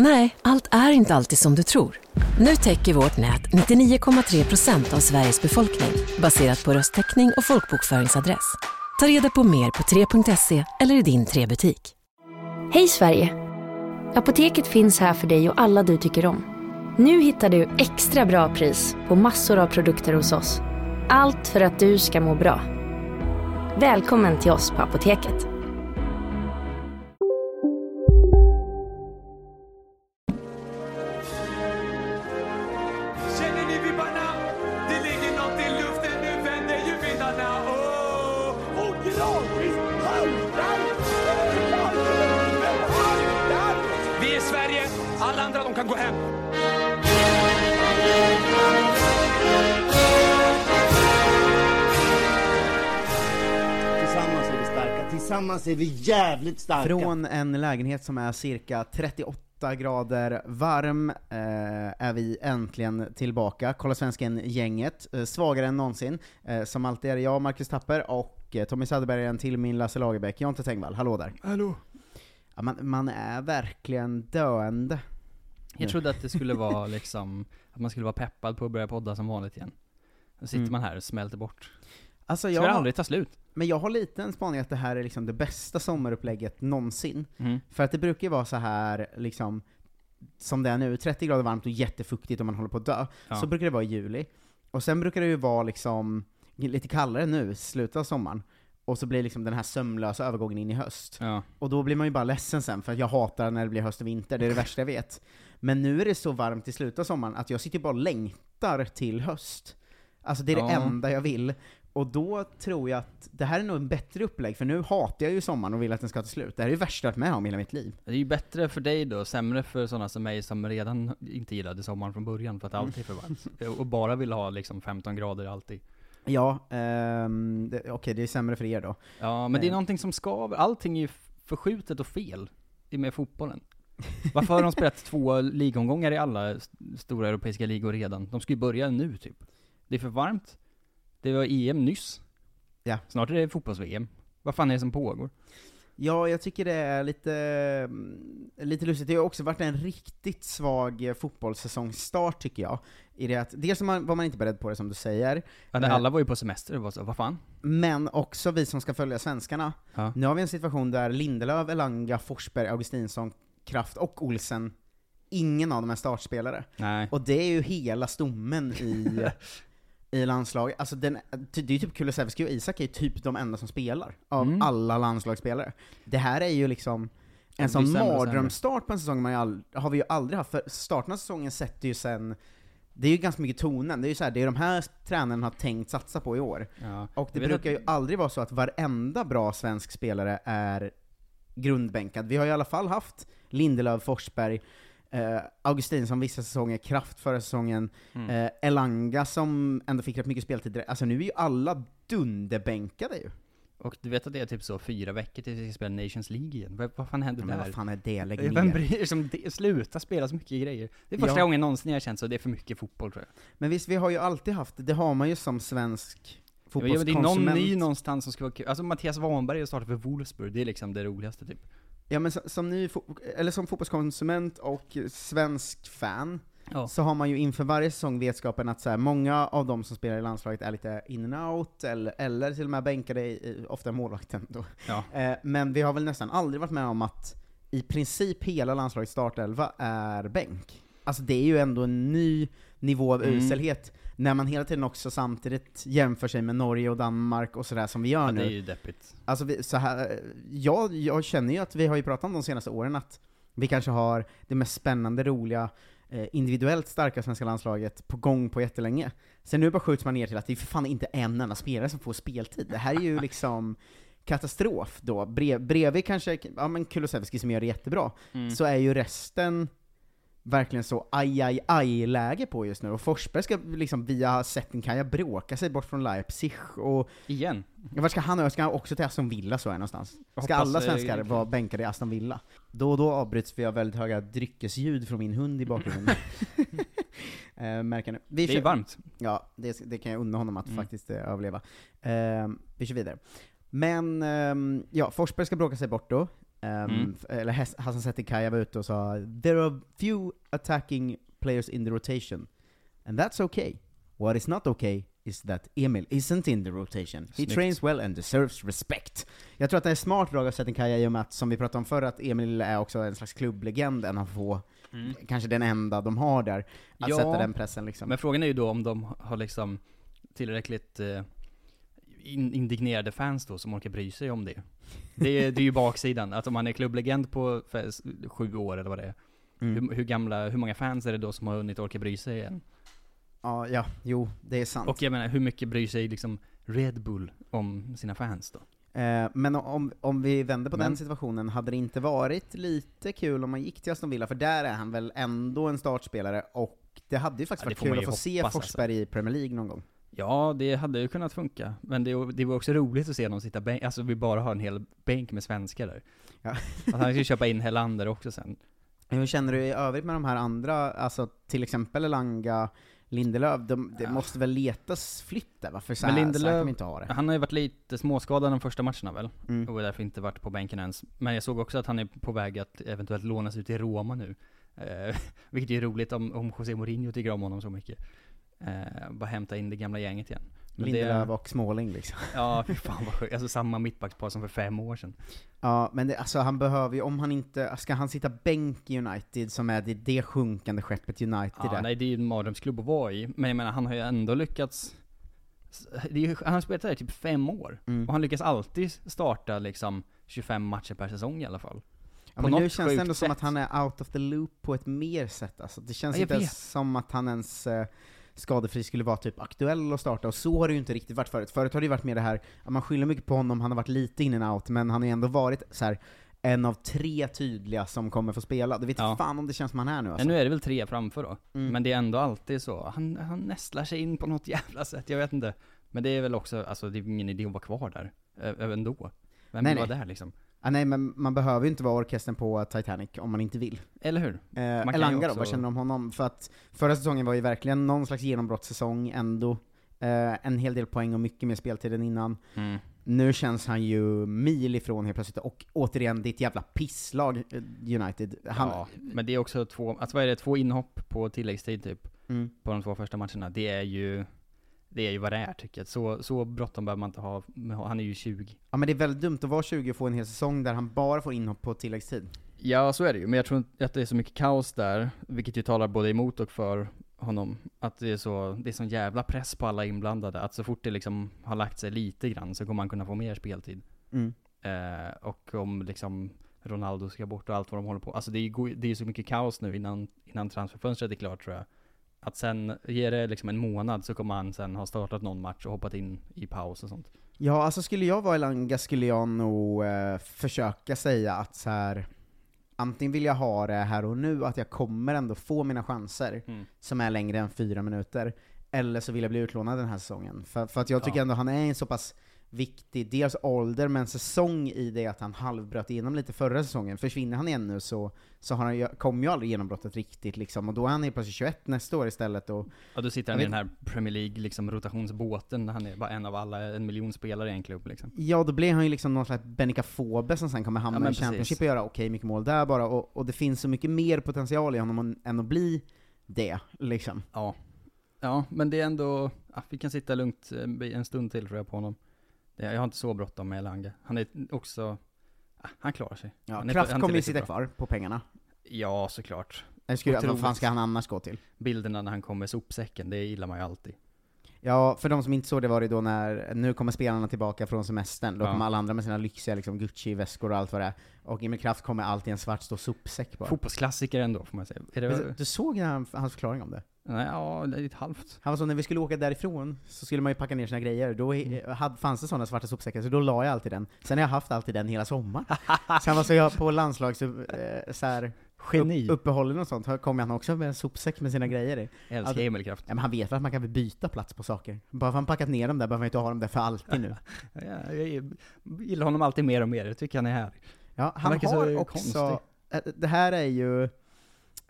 Nej, allt är inte alltid som du tror. Nu täcker vårt nät 99,3 procent av Sveriges befolkning baserat på röstteckning och folkbokföringsadress. Ta reda på mer på 3.se eller i din 3-butik. Hej Sverige! Apoteket finns här för dig och alla du tycker om. Nu hittar du extra bra pris på massor av produkter hos oss. Allt för att du ska må bra. Välkommen till oss på Apoteket. Tillsammans är vi jävligt starka. Från en lägenhet som är cirka 38 grader varm eh, är vi äntligen tillbaka. Kolla svensken-gänget, eh, svagare än någonsin. Eh, som alltid är det jag, Marcus Tapper, och eh, Tommy Söderberg till min Lasse Lagerbäck. Jonte Tengvall, hallå där. Hallå. Ja, man, man är verkligen döende. Jag trodde att det skulle vara liksom, att man skulle vara peppad på att börja podda som vanligt igen. Då sitter Mm. man här och smälter bort. Alltså Det jag ska har, aldrig ta slut. Men jag har lite en spaning att det här är liksom det bästa sommarupplägget någonsin. Mm. För att det brukar ju vara så här liksom, som det är nu, 30 grader varmt och jättefuktigt och man håller på att dö. Ja. Så brukar det vara i juli. Och sen brukar det ju vara liksom lite kallare nu, slutet av sommaren. Och så blir liksom den här sömlösa övergången in i höst. Ja. Och då blir man ju bara ledsen sen, för att jag hatar när det blir höst och vinter, det är det värsta jag vet. Men nu är det så varmt i slutet av sommaren att jag sitter bara och längtar till höst. Alltså det är det Ja. enda jag vill. Och då tror jag att det här är nog en bättre upplägg, för nu hatar jag ju sommaren och vill att den ska ta slut. Det här är det värsta jag varit med om i hela mitt liv. Det är ju bättre för dig då, sämre för sådana som mig som redan inte gillade sommaren från början för att allt är för varmt. Och bara vill ha liksom 15 grader alltid. Ja, det- okej det är sämre för er då. Ja, men det är Eh. någonting som skaver. Allting är ju förskjutet och fel i med fotbollen. Varför har de spelat två ligomgångar i alla st- stora europeiska ligor redan? De ska ju börja nu typ. Det är för varmt. Det var EM nyss. Ja. Snart är det fotbolls-VM. Vad fan är det som pågår? Ja, jag tycker det är lite, mm, lite lustigt. Det har också varit en riktigt svag fotbollssäsongsstart tycker jag. I det att, dels man, var man inte beredd på det som du säger, Ja, Eh. alla var ju på semester och var så, vad fan? men också vi som ska följa svenskarna. Ja. Nu har vi en situation där Lindelöf, Elanga, Forsberg, Augustinsson, Kraft och Olsen, ingen av dem är startspelare. Nej. Och det är ju hela stommen i, i landslaget. Alltså den, det är ju typ Kulusevski och Isak är ju typ de enda som spelar, av Mm. alla landslagsspelare. Det här är ju liksom en sån mardrömsstart på en säsong man ju all, har vi ju aldrig haft, för starten av säsongen sätter ju sen det är ju ganska mycket tonen, det är ju så här, det är de här tränarna har tänkt satsa på i år. Ja. Och det brukar ju aldrig vara så att varenda bra svensk spelare är grundbänkad. Vi har i alla fall haft Lindelöf, Forsberg, eh, Augustinsson vissa säsonger, Kraft förra säsongen, Mm. eh, Elanga som ändå fick rätt mycket speltid. Alltså nu är ju alla dunderbänkade ju. Och du vet att det är typ så fyra veckor tills vi ska spela Nations League igen? Vad, vad fan händer Ja, men där? vad fan är det? Lägg Vem ner. bryr sig? Sluta spela så mycket grejer. Det är första Ja. gången någonsin jag har känt så, det är för mycket fotboll tror jag. Men visst, vi har ju alltid haft, det har man ju som svensk Ja, men det är någon fotbollskonsument. ny någonstans som ska vara kul. Alltså Mattias Wanberg har startat för Wolfsburg, det är liksom det roligaste typ. Ja men som, som ny, eller som fotbollskonsument och svensk fan, Ja. så har man ju inför varje säsong vetskapen att så här, många av de som spelar i landslaget är lite in and out, eller, eller till och med bänkade, i, ofta målvakten då. Ja. Eh, men vi har väl nästan aldrig varit med om att i princip hela landslagets startelva är bänk. Alltså det är ju ändå en ny nivå av Mm. uselhet, när man hela tiden också samtidigt jämför sig med Norge och Danmark och sådär som vi gör Ja, nu. det är ju deppigt. Alltså vi, så här, jag, jag känner ju att vi har ju pratat om de senaste åren att vi kanske har det mest spännande, roliga, eh, individuellt starka svenska landslaget på gång på jättelänge. Sen nu bara skjuts man ner till att det är för fan inte en enda spelare som får speltid. Det här är ju liksom katastrof då. Brev, bredvid kanske, ja men Kulusevski som gör det jättebra, Mm. så är ju resten verkligen så aj, aj, aj-läge på just nu, och Forsberg ska liksom via Settenkaja bråka sig bort från Leipzig, och Igen. Vart ska han, ska han också till Aston Villa så är någonstans? Ska hoppas, alla eh, svenskar vara bänkade i Aston Villa? Då och då avbryts vi av väldigt höga dryckesljud från min hund i bakgrunden. eh, märker ni. Vi Det är varmt. Ja, det, det kan jag unna honom att Mm. faktiskt eh, överleva. Eh, vi kör vidare. Men, ehm, ja, Forsberg ska bråka sig bort då. Ehm, Mm. Eller Hassan Setikaja var ute och sa “There are few attacking players in the rotation, and that's okay. What is not okay is that Emil isn't in the rotation. He Snyggt. trains well and deserves respect.” Jag tror att det är smart drag av Setikaja i och med att, som vi pratade om förr, att Emil är också en slags klubblegend, en av få, kanske den enda de har där, att Mm. Ja, sätta den pressen liksom. Men frågan är ju då om de har liksom tillräckligt eh, in, indignerade fans då som orkar bry sig om det. Det är, det är ju baksidan, att om man är klubblegend på sju år eller vad det är, Mm. hur, hur gamla, hur många fans är det då som har hunnit orka bry sig än? Ja, ja, jo, det är sant. Och jag menar, hur mycket bryr sig liksom Red Bull om sina fans då? Eh, men om, om vi vänder på Men- den situationen, hade det inte varit lite kul om man gick till Aston Villa, för där är han väl ändå en startspelare, och det hade ju faktiskt Ja, varit kul att få se alltså. Forsberg i Premier League någon gång. Ja, det hade ju kunnat funka. Men det, det var också roligt att se dem sitta bänk, alltså vi bara har en hel bänk med svenskar där. Ja. Att han ska köpa in Helander också sen. Hur känner du i övrigt med de här andra, alltså till exempel Elanga, Lindelöf, de, det Ja. måste väl letas flytt där va? För så Men här, Lindelöf- så här kan vi inte ha det. Han har ju varit lite småskadad de första matcherna väl? Mm. Och därför inte varit på bänken ens. Men jag såg också att han är på väg att eventuellt lånas ut till Roma nu. Eh, vilket är roligt om, om José Mourinho tycker om honom så mycket. Eh, bara hämta in det gamla gänget igen. Men Lindelöf det, och Småling liksom. ja, fy fan vad sjukt. Alltså samma mittbackspar som för fem år sedan. Ja, men det, alltså han behöver ju, om han inte, ska han sitta bänk i United som är det, det sjunkande skeppet United Ja, är? nej, det är ju en mardrömsklubb att vara i. Men jag menar, han har ju ändå lyckats ju, han har spelat där i typ fem år. Mm. Och han lyckas alltid starta liksom 25 matcher per säsong i alla fall. Ja, men nu känns det ändå som sätt. att han är out of the loop på ett mer sätt alltså. Det känns Ja, inte som att han ens eh, skadefri skulle vara typ aktuell att starta, och så har det ju inte riktigt varit förut. Förut har det ju varit mer det här, att man skyller mycket på honom, han har varit lite in and out, men han har ju ändå varit så här en av tre tydliga som kommer få spela. Det vet Ja. fan om det känns som han är nu Men alltså. nu är det väl tre framför då. Mm. Men det är ändå alltid så. Han, han nästlar sig in på något jävla sätt, jag vet inte. Men det är väl också, alltså det är ingen idé att vara kvar där. Ä- Ändå. Vem Nej, vill vara där liksom? Ah, nej, men man behöver ju inte vara orkestern på Titanic om man inte vill. Eller hur? Eh, Elanga då, också- vad känner du om honom? För att förra säsongen var ju verkligen någon slags genombrottssäsong ändå. Eh, en hel del poäng och mycket mer speltid än innan. Mm. Nu känns han ju mil ifrån helt plötsligt, och återigen ditt jävla pisslag eh, United. Han, Ja, men det är också två, alltså vad är det, två inhopp på tilläggstid typ, mm. på de två första matcherna. Det är ju, det är ju vad det är tycker jag. Så, så bråttom behöver man inte ha, han är ju 20. ja men det är väldigt dumt att vara 20 och få en hel säsong där han bara får inhopp på tilläggstid. Ja, så är det ju. Men jag tror inte att det är så mycket kaos där, vilket ju talar både emot och för honom. Att det är så, det är sån jävla press på alla inblandade, att så fort det liksom har lagt sig lite grann så kommer han kunna få mer speltid. Mm. Eh, och om liksom Ronaldo ska bort och allt vad de håller på. Alltså det är ju det är så mycket kaos nu innan, innan transferfönstret är klart tror jag. Att sen, ger det liksom en månad så kommer han sen ha startat någon match och hoppat in i paus och sånt. Ja, alltså skulle jag vara Elanga skulle jag nog eh, försöka säga att så här. antingen vill jag ha det här och nu, att jag kommer ändå få mina chanser, Mm. som är längre än fyra minuter, eller så vill jag bli utlånad den här säsongen. För, för att jag tycker Ja. ändå han är en så pass viktig, dels ålder, men säsong i det att han halvbröt igenom lite förra säsongen. Försvinner han igen nu så, så har han kommer ju aldrig genombrottet riktigt liksom, och då är han helt plötsligt 21 nästa år istället, och Ja, då sitter han i vet- den här Premier League liksom rotationsbåten, där han är bara en av alla, en miljon spelare i en klubb liksom. Ja, då blir han ju liksom någon slags Benica Fobe som sen kommer Ja, hamna men i Championship precis. och göra okej mycket mål där bara, och, och det finns så mycket mer potential i honom än- än att bli det, liksom. Ja. Ja, men det är ändå, ja, vi kan sitta lugnt eh, en stund till tror jag på honom. Jag har inte så bråttom med Elanga. Han är också, ja, han klarar sig. Ja, Kraft kommer ju sitta bra. kvar på pengarna. Ja, såklart. Skulle, vad fan ska han annars gå till? Bilderna när han kommer med sopsäcken, det gillar man ju alltid. Ja, för de som inte såg det var det då när, nu kommer spelarna tillbaka från semestern, då Ja. kommer alla andra med sina lyxiga liksom, Gucci-väskor och allt vad det är. Och Emil Kraft kommer alltid i en svart stor sopsäck bara. Fotbollsklassiker ändå får man säga. Det, Du såg han, hans förklaring om det? Nej, ja, det är ett halvt. Han var så, när vi skulle åka därifrån så skulle man ju packa ner sina grejer, då Mm. hade, fanns det sådana svarta sopsäckar, så då la jag alltid den. Sen har jag haft alltid den hela sommaren. så han var så jag på landslags, så, eh, så här, Geni. upp, uppehållen och sånt, här kommer han också med en sopsäck med sina grejer i. Älskar Ja, Emil Kraft. Ja, men han vet väl att man kan väl byta plats på saker. Bara för han packat ner dem där behöver man inte ha dem där för alltid nu. Ja, jag gillar honom alltid mer och mer, jag tycker han är härlig. Ja, han verkar har så också, konstig. eh, det här är ju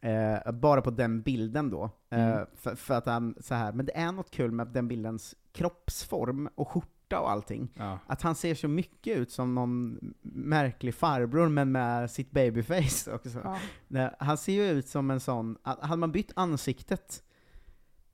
eh, bara på den bilden då, eh, Mm. för, för att han, så här, men det är något kul med den bildens kroppsform och skjorta och allting. Ja. Att han ser så mycket ut som någon märklig farbror, men med sitt babyface också. Nej, Han ser ju ut som en sån, hade man bytt ansiktet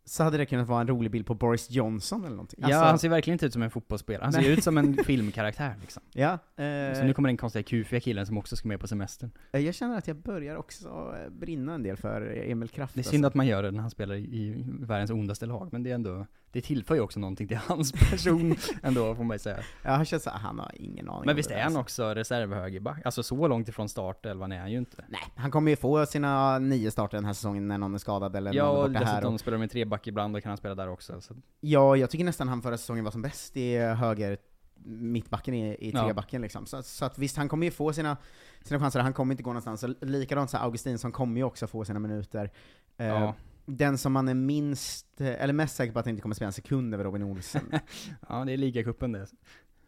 så hade det kunnat vara en rolig bild på Boris Johnson eller någonting. ja, Alltså, han ser verkligen inte ut som en fotbollsspelare, han ser ut som en filmkaraktär liksom. ja, eh, Så nu kommer den konstiga kufiga killen som också ska med på semestern. jag känner att jag börjar också eh, brinna en del för Emil Kraft. Det är alltså. synd att man gör det när han spelar i- i världens ondaste lag, men det är ändå, det tillför ju också någonting till hans person ändå, får man ju säga. Ja, han känns så här, han har ingen aning Men visst är han också reservhögerback? Alltså så långt ifrån startelvan är han ju inte. Nej, han kommer ju få sina nio starter den här säsongen när någon är skadad eller Ja, någon är borta här. dessutom Och, spelar med treback ibland, då kan han spela där också. Så. ja, jag tycker nästan han förra säsongen var som bäst i höger mittbacken i, i Ja. trebacken liksom. Så, så att visst, han kommer ju få sina, sina chanser, han kommer inte gå någonstans. Och likadant så Augustinsson kommer ju också få sina minuter. Eh, Ja. Den som man är minst, eh, eller mest säker på att han inte kommer spela en sekund över Robin Olsen. ja, det är ligacupen det.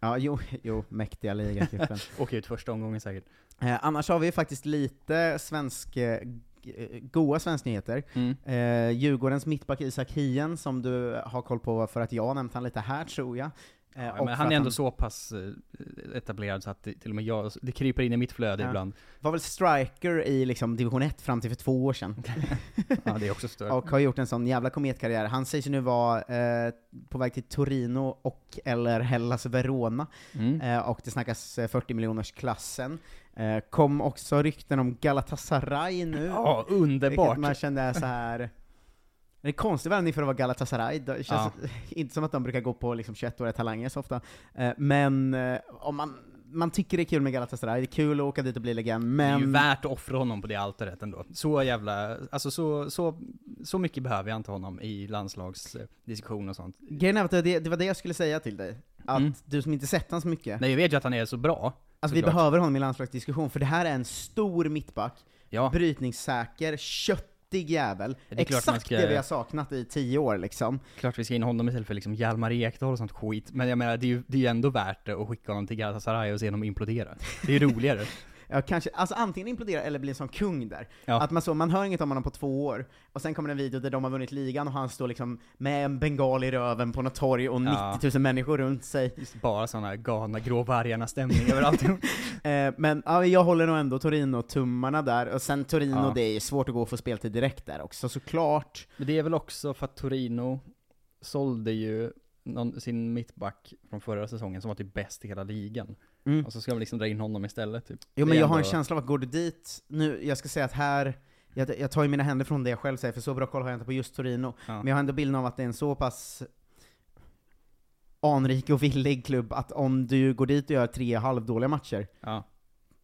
ja, jo, jo, mäktiga ligacupen. Åker ut första omgången säkert. Eh, annars har vi faktiskt lite svensk, eh, g- goa svensknyheter. Mm. Eh, Djurgårdens mittback Isak Hien, som du har koll på för att jag har nämnt han lite här tror jag. Eh, Ja, och men han är ändå så pass eh, etablerad så att det, till och med jag, det kryper in i mitt flöde Ja. ibland. var väl striker i liksom division 1 fram till för två år sedan. Ja, det är också stört. och har gjort en sån jävla kometkarriär. Han sägs ju nu vara eh, på väg till Torino och eller Hellas Verona. Mm. Eh, och det snackas eh, 40 miljoners klassen. Eh, kom också rykten om Galatasaray nu. Ja, Vilket underbart! man kände så här. Det är konstig värvning för att vara Galatasaray, det känns inte som att de brukar gå på liksom 21-åriga talanger så ofta. Eh, men eh, om man, man tycker det är kul med Galatasaray, det är kul att åka dit och bli legend, Det är ju men... värt att offra honom på det altaret ändå. Så jävla, alltså så, så, så mycket behöver jag inte honom i landslagsdiskussion och sånt. Grejen är att det, det var det jag skulle säga till dig, att Mm. du som inte sett honom så mycket, Nej, jag vet ju att han är så bra. alltså vi behöver honom i landslagsdiskussion, för det här är en stor mittback, Ja, brytningssäker, köttig jävel, Det exakt ska- det vi har saknat i tio år liksom. klart vi ska in honom istället för liksom Hjalmar Ekdal och sånt skit. Men jag menar, det är ju, det är ju ändå värt det att skicka honom till Galatasaray och se honom implodera. Det är ju roligare. Ja, kanske, alltså antingen implodera eller bli sån kung där. Ja. Att man, så, man hör inget om honom på två år, och sen kommer en video där de har vunnit ligan och han står liksom med en bengal i röven på något torg och Ja. 90 000 människor runt sig. Just bara såna galna grå vargarna-stämning överallt. Eh, men ja, jag håller nog ändå Torino-tummarna där, och sen Torino, Ja. det är svårt att gå och få speltid direkt där också, såklart. Men det är väl också för att Torino sålde ju någon, sin mittback från förra säsongen som var typ bäst i hela ligan. Mm. Och så ska de liksom dra in honom istället typ. Jo men jag har en känsla av att går du dit, nu, jag ska säga att här, jag, jag tar ju mina händer från det jag själv säger, för så bra koll har jag inte på just Torino, Ja. men jag har ändå bilden av att det är en så pass anrik och villig klubb att om du går dit och gör tre halvdåliga matcher, Ja.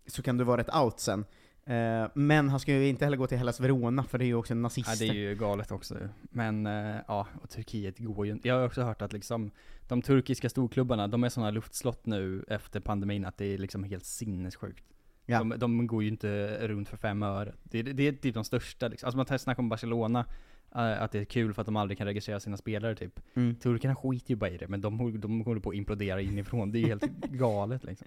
så kan du vara rätt out sen. Eh, men han ska ju inte heller gå till Hellas Verona, för det är ju också en nazist. ja, det är ju galet också Men, eh, ja, och Turkiet går ju. Jag har också hört att liksom, de turkiska storklubbarna, de är sådana luftslott nu efter pandemin att det är liksom helt sinnessjukt. Ja. De, de går ju inte runt för fem öre. Det, det är typ de största liksom. Alltså man tar snack om Barcelona, eh, att det är kul för att de aldrig kan registrera sina spelare typ. Mm. Turkarna skiter ju bara i det, men de, de håller på att implodera inifrån. Det är ju helt galet liksom.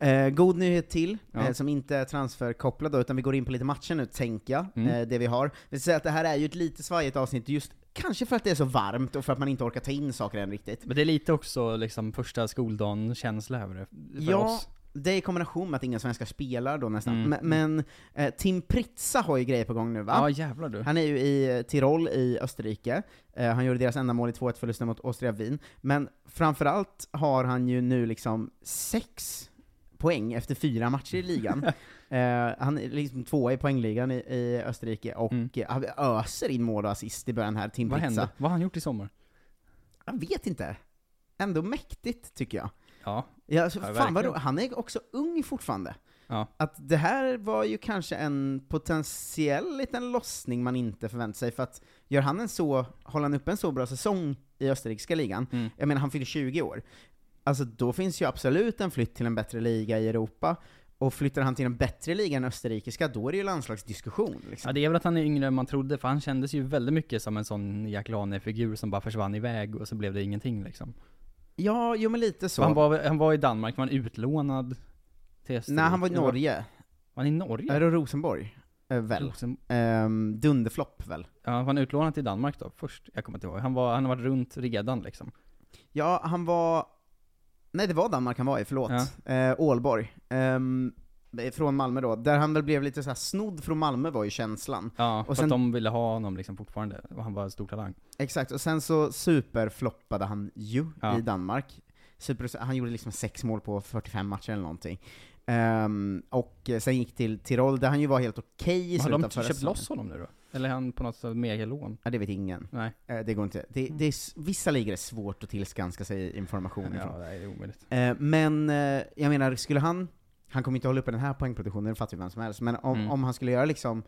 Eh, god nyhet till, Ja. eh, som inte är transferkopplad då, utan vi går in på lite matcher nu, tänker jag, Mm. eh, det vi har. Vi säga att det här är ju ett lite svajigt avsnitt, just kanske för att det är så varmt och för att man inte orkar ta in saker än riktigt. Men det är lite också liksom första skoldagen-känsla över det. För Ja, oss. det är i kombination med att inga svenskar spelar då nästan. Mm. Men, men eh, Tim Pritza har ju grejer på gång nu va? Ja jävlar du. Han är ju i eh, Tirol i Österrike, eh, han gjorde deras enda mål i 2-1-förlusten mot Austria Wien, men framförallt har han ju nu liksom sex poäng efter fyra matcher i ligan. eh, han är liksom tvåa i poängligan i, i Österrike, och Mm. öser in mål och assist i början här, Tim Vad hände? Vad har han gjort i sommar? Jag vet inte. Ändå mäktigt, tycker jag. Ja. Ja, alltså, fan vad han är också ung fortfarande. Ja. Att det här var ju kanske en potentiell liten lossning man inte förväntade sig, för att gör han en så, håller han upp en så bra säsong i österrikiska ligan, Mm. jag menar han fyller 20 år, alltså då finns ju absolut en flytt till en bättre liga i Europa, och flyttar han till en bättre liga än österrikiska, då är det ju landslagsdiskussion. Liksom. Ja, det är väl att han är yngre än man trodde, för han kändes ju väldigt mycket som en sån Jack Lane-figur som bara försvann iväg och så blev det ingenting liksom. Ja, jo men lite så. Han var, han var i Danmark, var han utlånad till Österrike? Nej, han var i Norge. Var han i Norge? Är det Rosenborg? Eh, väl? Rosen- Ehm, Dunderflopp väl? Ja, var han utlånad till Danmark då först? Jag kommer inte ihåg. Han, var, han har varit runt redan liksom. Ja, han var... Nej, det var Danmark han var i, förlåt. Eh, Ålborg. Ehm, från Malmö då, där han väl blev lite så här snodd från Malmö var ju känslan. Ja, Och för sen- att de ville ha honom liksom fortfarande, och han var en stor talang. Exakt, och sen så superfloppade han ju Ja. i Danmark. Super, han gjorde liksom sex mål på 45 matcher eller någonting. Ehm, och eh, sen gick till Tirol, där han ju var helt okej i Har slutet de av förra köpt säsongen. loss honom nu då? Eller är han på något sätt megalån? Ja, det vet ingen. Nej. Eh, det går inte. Det, det är, s- vissa ligor är svårt att tillskanska sig information ifrån. Ja, det är omöjligt. Eh, men, eh, jag menar, skulle han, han kommer inte hålla uppe den här poängproduktionen, det fattar ju vem som helst, men om, Mm. om han skulle göra liksom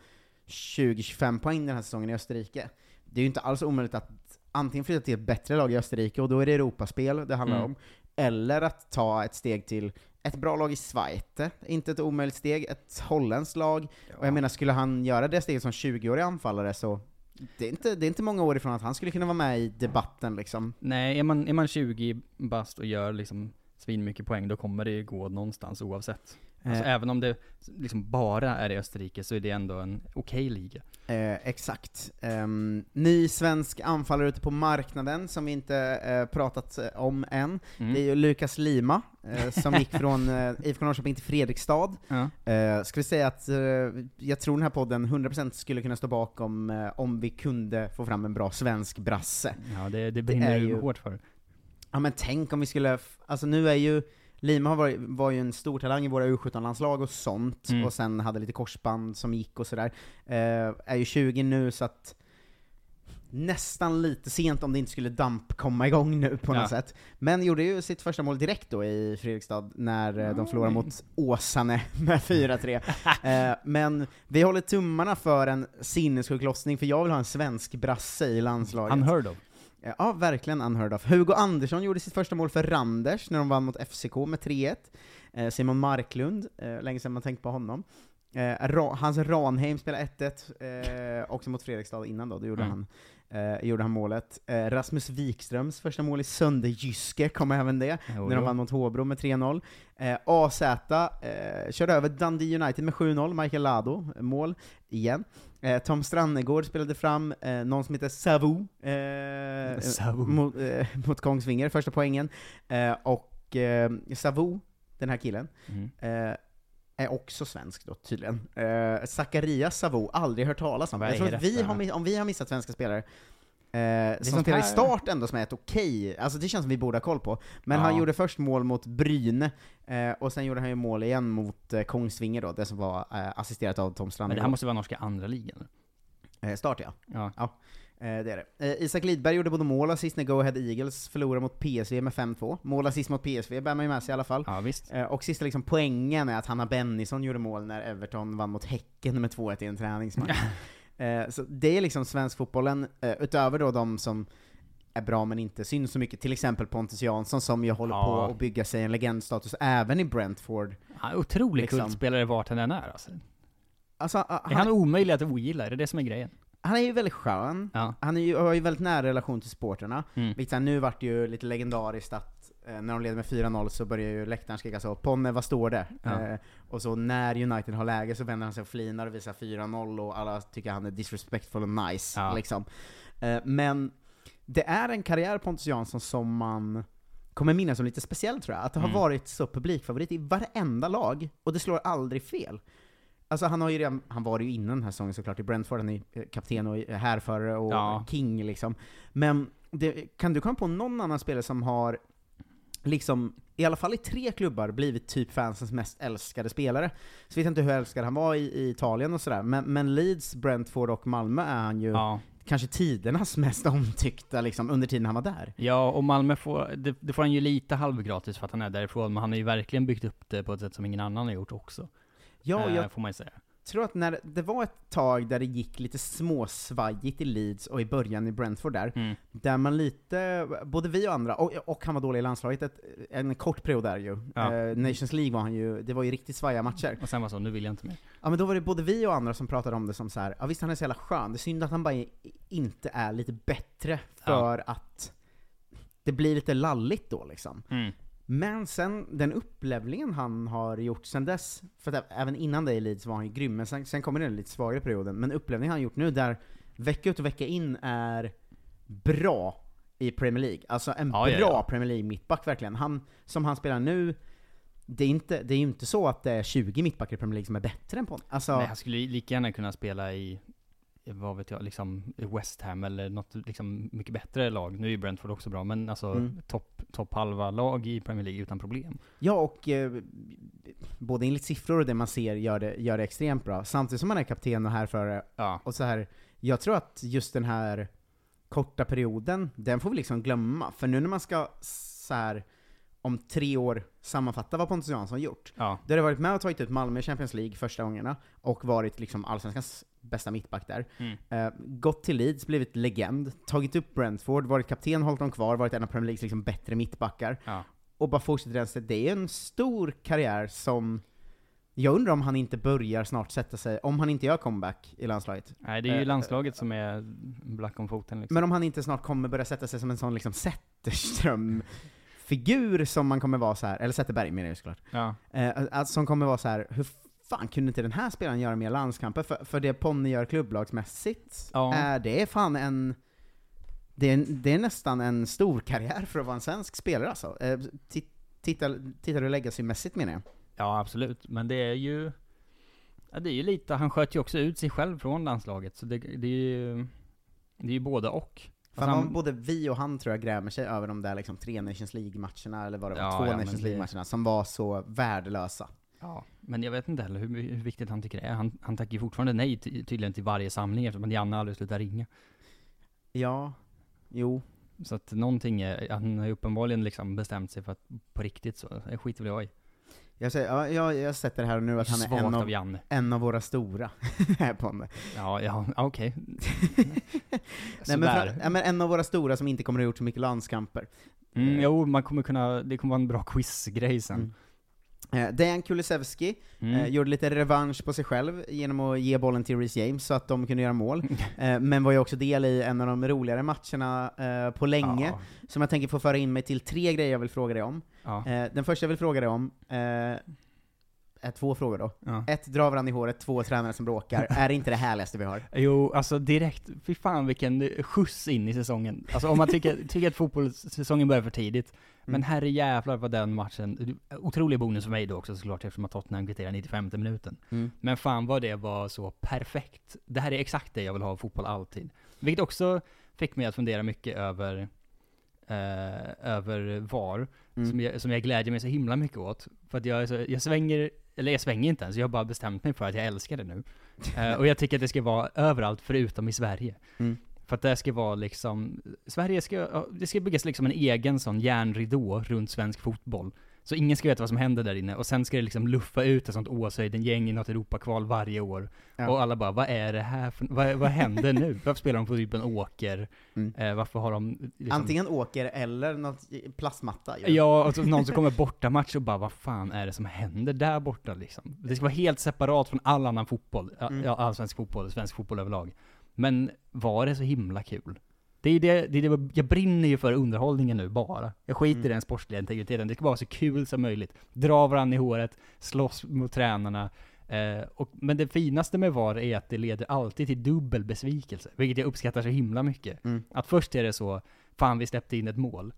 20-25 poäng den här säsongen i Österrike, det är ju inte alls omöjligt att antingen flytta till ett bättre lag i Österrike, och då är det Europaspel det handlar Mm. om, eller att ta ett steg till ett bra lag i Schweiz, inte ett omöjligt steg, ett holländskt lag, och jag menar, skulle han göra det steget som 20-årig anfallare så det är, inte, det är inte många år ifrån att han skulle kunna vara med i debatten liksom. Nej, är man, är man 20 bast och gör liksom svinmycket poäng, då kommer det gå någonstans oavsett. Alltså, Eh. även om det liksom bara är i Österrike, så är det ändå en okej liga. Eh, exakt. Ehm, ny svensk anfallare ute på marknaden, som vi inte eh, pratat eh, om än. Mm. Det är ju Lukas Lima, eh, som gick från eh, IFK Norrköping till Fredrikstad. Ja. Eh, vi säga att eh, jag tror den här podden 100% skulle kunna stå bakom eh, om vi kunde få fram en bra svensk brasse. Ja, det, det Det brinner är ju hårt för. Ja men tänk om vi skulle, alltså nu är ju Lima varit, var ju en stor talang i våra U17-landslag och sånt, Mm. och sen hade lite korsband som gick och sådär. Eh, är ju 20 nu så att nästan lite sent om det inte skulle damp komma igång nu på Ja. något sätt. Men gjorde ju sitt första mål direkt då i Fredrikstad när eh, de förlorade mot Åsane med 4-3. eh, men vi håller tummarna för en sinnessjuk lossning, för jag vill ha en svensk brasse i landslaget. Unheard of. Eh, Ja, verkligen unheard of. Hugo Andersson gjorde sitt första mål för Randers när de vann mot FCK med 3-1. Eh, Simon Marklund, eh, länge sedan man tänkt på honom. Eh, Ra- Hans Ranheim spelade 1-1, eh, också mot Fredrikstad innan då, då gjorde, Mm. han, eh, gjorde han målet. Eh, Rasmus Wikströms första mål i Sönderjyske kom även det, Jo, när de vann mot Håbro med 3-0. Eh, AZ eh, körde över Dundee United med 7-0, Michael Lado, eh, mål, igen. Eh, Tom Strannegård spelade fram någon som heter Savou. Mot, mot Kongsvinger, första poängen. Och eh, Savou, den här killen, Mm. Är också svensk då tydligen. Eh, Zacharias Savou, aldrig hört talas om. Jag tror att vi har, om vi har missat svenska spelare, eh, som spelar i här- start ändå som är ett okej, alltså det känns som vi borde ha koll på. Men Ja. han gjorde först mål mot Bryne, eh, och sen gjorde han ju mål igen mot eh, Kongsvinger då, det som var eh, assisterat av Tom Men det här måste vara norska andra ligan. eh, start ja. Ja. Eh, det är det. Eh, Isak Lidberg gjorde både mål och assist när Go Ahead Eagles förlorade mot PSV med 5-2. Mål och assist mot PSV bär man ju med sig i alla fall. ja, visst. Eh, och sista liksom poängen är att Hanna Bennison gjorde mål när Everton vann mot Häcken med 2-1 i en träningsmatch. eh, så det är liksom svensk fotbollen, eh, utöver då de som är bra men inte syns så mycket, till exempel Pontus Jansson som ju håller Ja. på att bygga sig en legendstatus även i Brentford. Han är otrolig Liksom. kultspelare vart han än är alltså. Alltså, ah, Är han, han omöjlig att ogilla? Är det det som är grejen? Han är ju väldigt skön, Ja. han är ju, har ju väldigt nära relation till supporterna. Mm. Vilket nu vart ju lite legendariskt att eh, när de leder med 4-0 så börjar ju läktaren skrika så 'Ponne, vad står det?' Ja. Eh, och så när United har läge så vänder han sig och flinar och visar 4-0 och alla tycker han är disrespectful och nice, Ja. liksom. Eh, men det är en karriär Pontus Jansson som man kommer minnas som lite speciell tror jag. Att det har Mm. varit så publikfavorit i varenda lag, och det slår aldrig fel. Alltså han har ju redan, han var ju innan den här säsongen såklart i Brentford, han är eh, kapten och härförare och Ja. king liksom. Men det, kan du komma på någon annan spelare som har, liksom, i alla fall i tre klubbar, blivit typ fansens mest älskade spelare? Så vet jag inte hur älskad han var i, i Italien och sådär, men, men Leeds, Brentford och Malmö är han ju Ja. kanske tidernas mest omtyckta liksom, under tiden han var där. Ja, och Malmö får, det, det får han ju lite halvgratis för att han är därifrån, men han har ju verkligen byggt upp det på ett sätt som ingen annan har gjort också. Ja, eh, jag, Får man säga. tror att när det var ett tag där det gick lite småsvajigt i Leeds och i början i Brentford där, Mm. där man lite, både vi och andra, och, och han var dålig i landslaget ett, en kort period där ju. Ja. Eh, Nations League var han ju, det var ju riktigt svajiga matcher. Och sen var så, nu vill jag inte mer. Ja men då var det både vi och andra som pratade om det som så här. ja visst han är så jävla skön, det är synd att han bara inte är lite bättre för att det blir lite lalligt då liksom. Mm. Men sen, den upplevlingen han har gjort sen dess, för att även innan det i Leeds var han ju grym, men sen, sen kommer den lite svagare perioden, men upplevningen han gjort nu där vecka ut och vecka in är bra i Premier League. Alltså en Ja, bra ja, ja. Premier League mittback verkligen. Han, som han spelar nu, det är, inte, det är ju inte så att det är 20 mittbackar i Premier League som är bättre än på honom. Alltså, Nej, han skulle ju lika gärna kunna spela i, vad vet jag, liksom West Ham eller något liksom mycket bättre lag. Nu är ju Brentford också bra, men alltså Mm. topp top halva lag i Premier League utan problem. Ja, och eh, både enligt siffror och det man ser gör det, gör det extremt bra. Samtidigt som han är kapten och härförare. Ja. Och så här, jag tror att just den här korta perioden, den får vi liksom glömma. För nu när man ska så här, om tre år sammanfatta vad Pontus Jansson gjort. Ja. Då har det varit med och tagit ut Malmö i Champions League första gångerna, och varit liksom allsvenskans bästa mittback där. Mm. Eh, gått till Leeds, blivit legend, tagit upp Brentford, varit kapten, hållit dem kvar, varit en av Premier Leagues liksom bättre mittbackar. Ja. Och bara fortsätter den sig. Det är en stor karriär som jag undrar om han inte börjar snart sätta sig, om han inte gör comeback i landslaget. Nej, det är ju Eh, landslaget som är black om foten liksom. Men om han inte snart kommer börja sätta sig som en sån liksom Zetterström-figur som man kommer vara så här eller Zetterberg menar jag såklart. Ja. Eh, som kommer vara så här hur fan kunde inte den här spelaren göra mer landskamper? För, för det Ponne gör klubblagsmässigt, Ja. är det är fan en det är, det är nästan en stor karriär för att vara en svensk spelare alltså. Eh, ti- titta, tittar du legacymässigt menar jag. Ja, absolut. Men det är ju... Ja, det är ju lite, han sköt ju också ut sig själv från landslaget, så det, det är ju... Det är ju både och. För Alltså, han, både vi och han tror jag grämer sig över de där liksom tre Nations League-matcherna, eller vad det var, Ja, två ja, Nations League-matcherna, som var så värdelösa. Ja, men jag vet inte heller hur, hur viktigt han tycker det är. Han, han tackar ju fortfarande nej ty, tydligen till varje samling eftersom Janne aldrig slutar ringa. Ja, jo. Så att någonting är, han har ju uppenbarligen liksom bestämt sig för att på riktigt så, det skiter väl jag i. Jag, säger, ja, jag, jag sätter här och nu att han är en av av, Janne. en av våra stora, här på. Ja, ja, okej. Nej, men, för, ja, men en av våra stora som inte kommer att ha gjort så mycket landskamper. Mm, jo, man kommer kunna, det kommer vara en bra quizgrej sen. Mm. Eh, Dejan Kulusevski Mm. eh, gjorde lite revansch på sig själv genom att ge bollen till Reece James så att de kunde göra mål. eh, men var ju också del i en av de roligare matcherna eh, på länge, Ja. som jag tänker få föra in mig till tre grejer jag vill fråga dig om. Ja. Eh, den första jag vill fråga dig om, eh, två frågor då. Ja. Ett, dra varandra i håret, två, tränare som bråkar. är det inte det härligaste vi har? Jo, alltså direkt, fy fan vilken skjuts in i säsongen. Alltså om man tycker, tycker att fotbollssäsongen börjar för tidigt, men Mm. herre jävlar vad den matchen, otrolig bonus för mig då också såklart eftersom att Tottenham kvitterar 95 minuten. Mm. Men fan vad det var så perfekt. Det här är exakt det jag vill ha av fotboll alltid. Vilket också fick mig att fundera mycket över, eh, över VAR, Mm. som, jag, som jag glädjer mig så himla mycket åt. För att jag, så, jag svänger, eller jag svänger inte ens, jag har bara bestämt mig för att jag älskar det nu. Eh, och jag tycker att det ska vara överallt förutom i Sverige. Mm. För att det ska vara liksom, Sverige ska, det ska byggas liksom en egen sån järnridå runt svensk fotboll. Så ingen ska veta vad som händer där inne, och sen ska det liksom luffa ut ett sånt Åshöjden-gäng i något Europakval varje år. Ja. Och alla bara, vad är det här för, vad, vad händer nu? Varför spelar de på typ en åker? Mm. Eh, varför har de liksom, Antingen åker eller något plastmatta. ju. Ja, och så någon som kommer borta match och bara vad fan är det som händer där borta liksom? Det ska vara helt separat från all annan fotboll, Mm. ja allsvensk fotboll, svensk fotboll överlag. Men var det så himla kul? Det är det, det, är det, jag brinner ju för underhållningen nu bara. Jag skiter Mm. i den sportsliga integriteten, det ska vara så kul som möjligt. Dra varandra i håret, slåss mot tränarna. Eh, och, men det finaste med VAR är att det leder alltid till dubbel besvikelse, vilket jag uppskattar så himla mycket. Mm. Att först är det så, fan vi släppte in ett mål.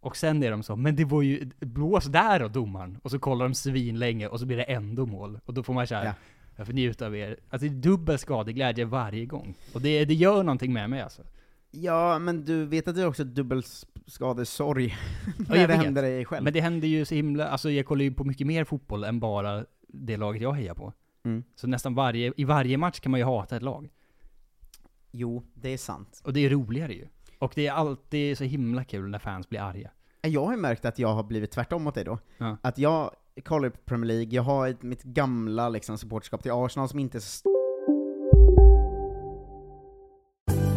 Och sen är de så, men det var ju, blås där då domaren. Och så kollar de svin länge och så blir det ändå mål. Och då får man såhär, Ja. jag får njuta av er. Alltså det är dubbel skadeglädje varje gång. Och det, det gör någonting med mig alltså. Ja, men du vet att är också dubbelskadesorg Ja, när jag det händer dig själv. Men det händer ju så himla, alltså jag kollar ju på mycket mer fotboll än bara det laget jag hejar på. Mm. Så nästan varje, i varje match kan man ju hata ett lag. Jo, det är sant. Och det är roligare ju. Och det är alltid så himla kul när fans blir arga. Jag har ju märkt att jag har blivit tvärtom mot dig då. Ja. Att jag kollar på Premier League, jag har ett, mitt gamla liksom, supporterskap till Arsenal som inte är så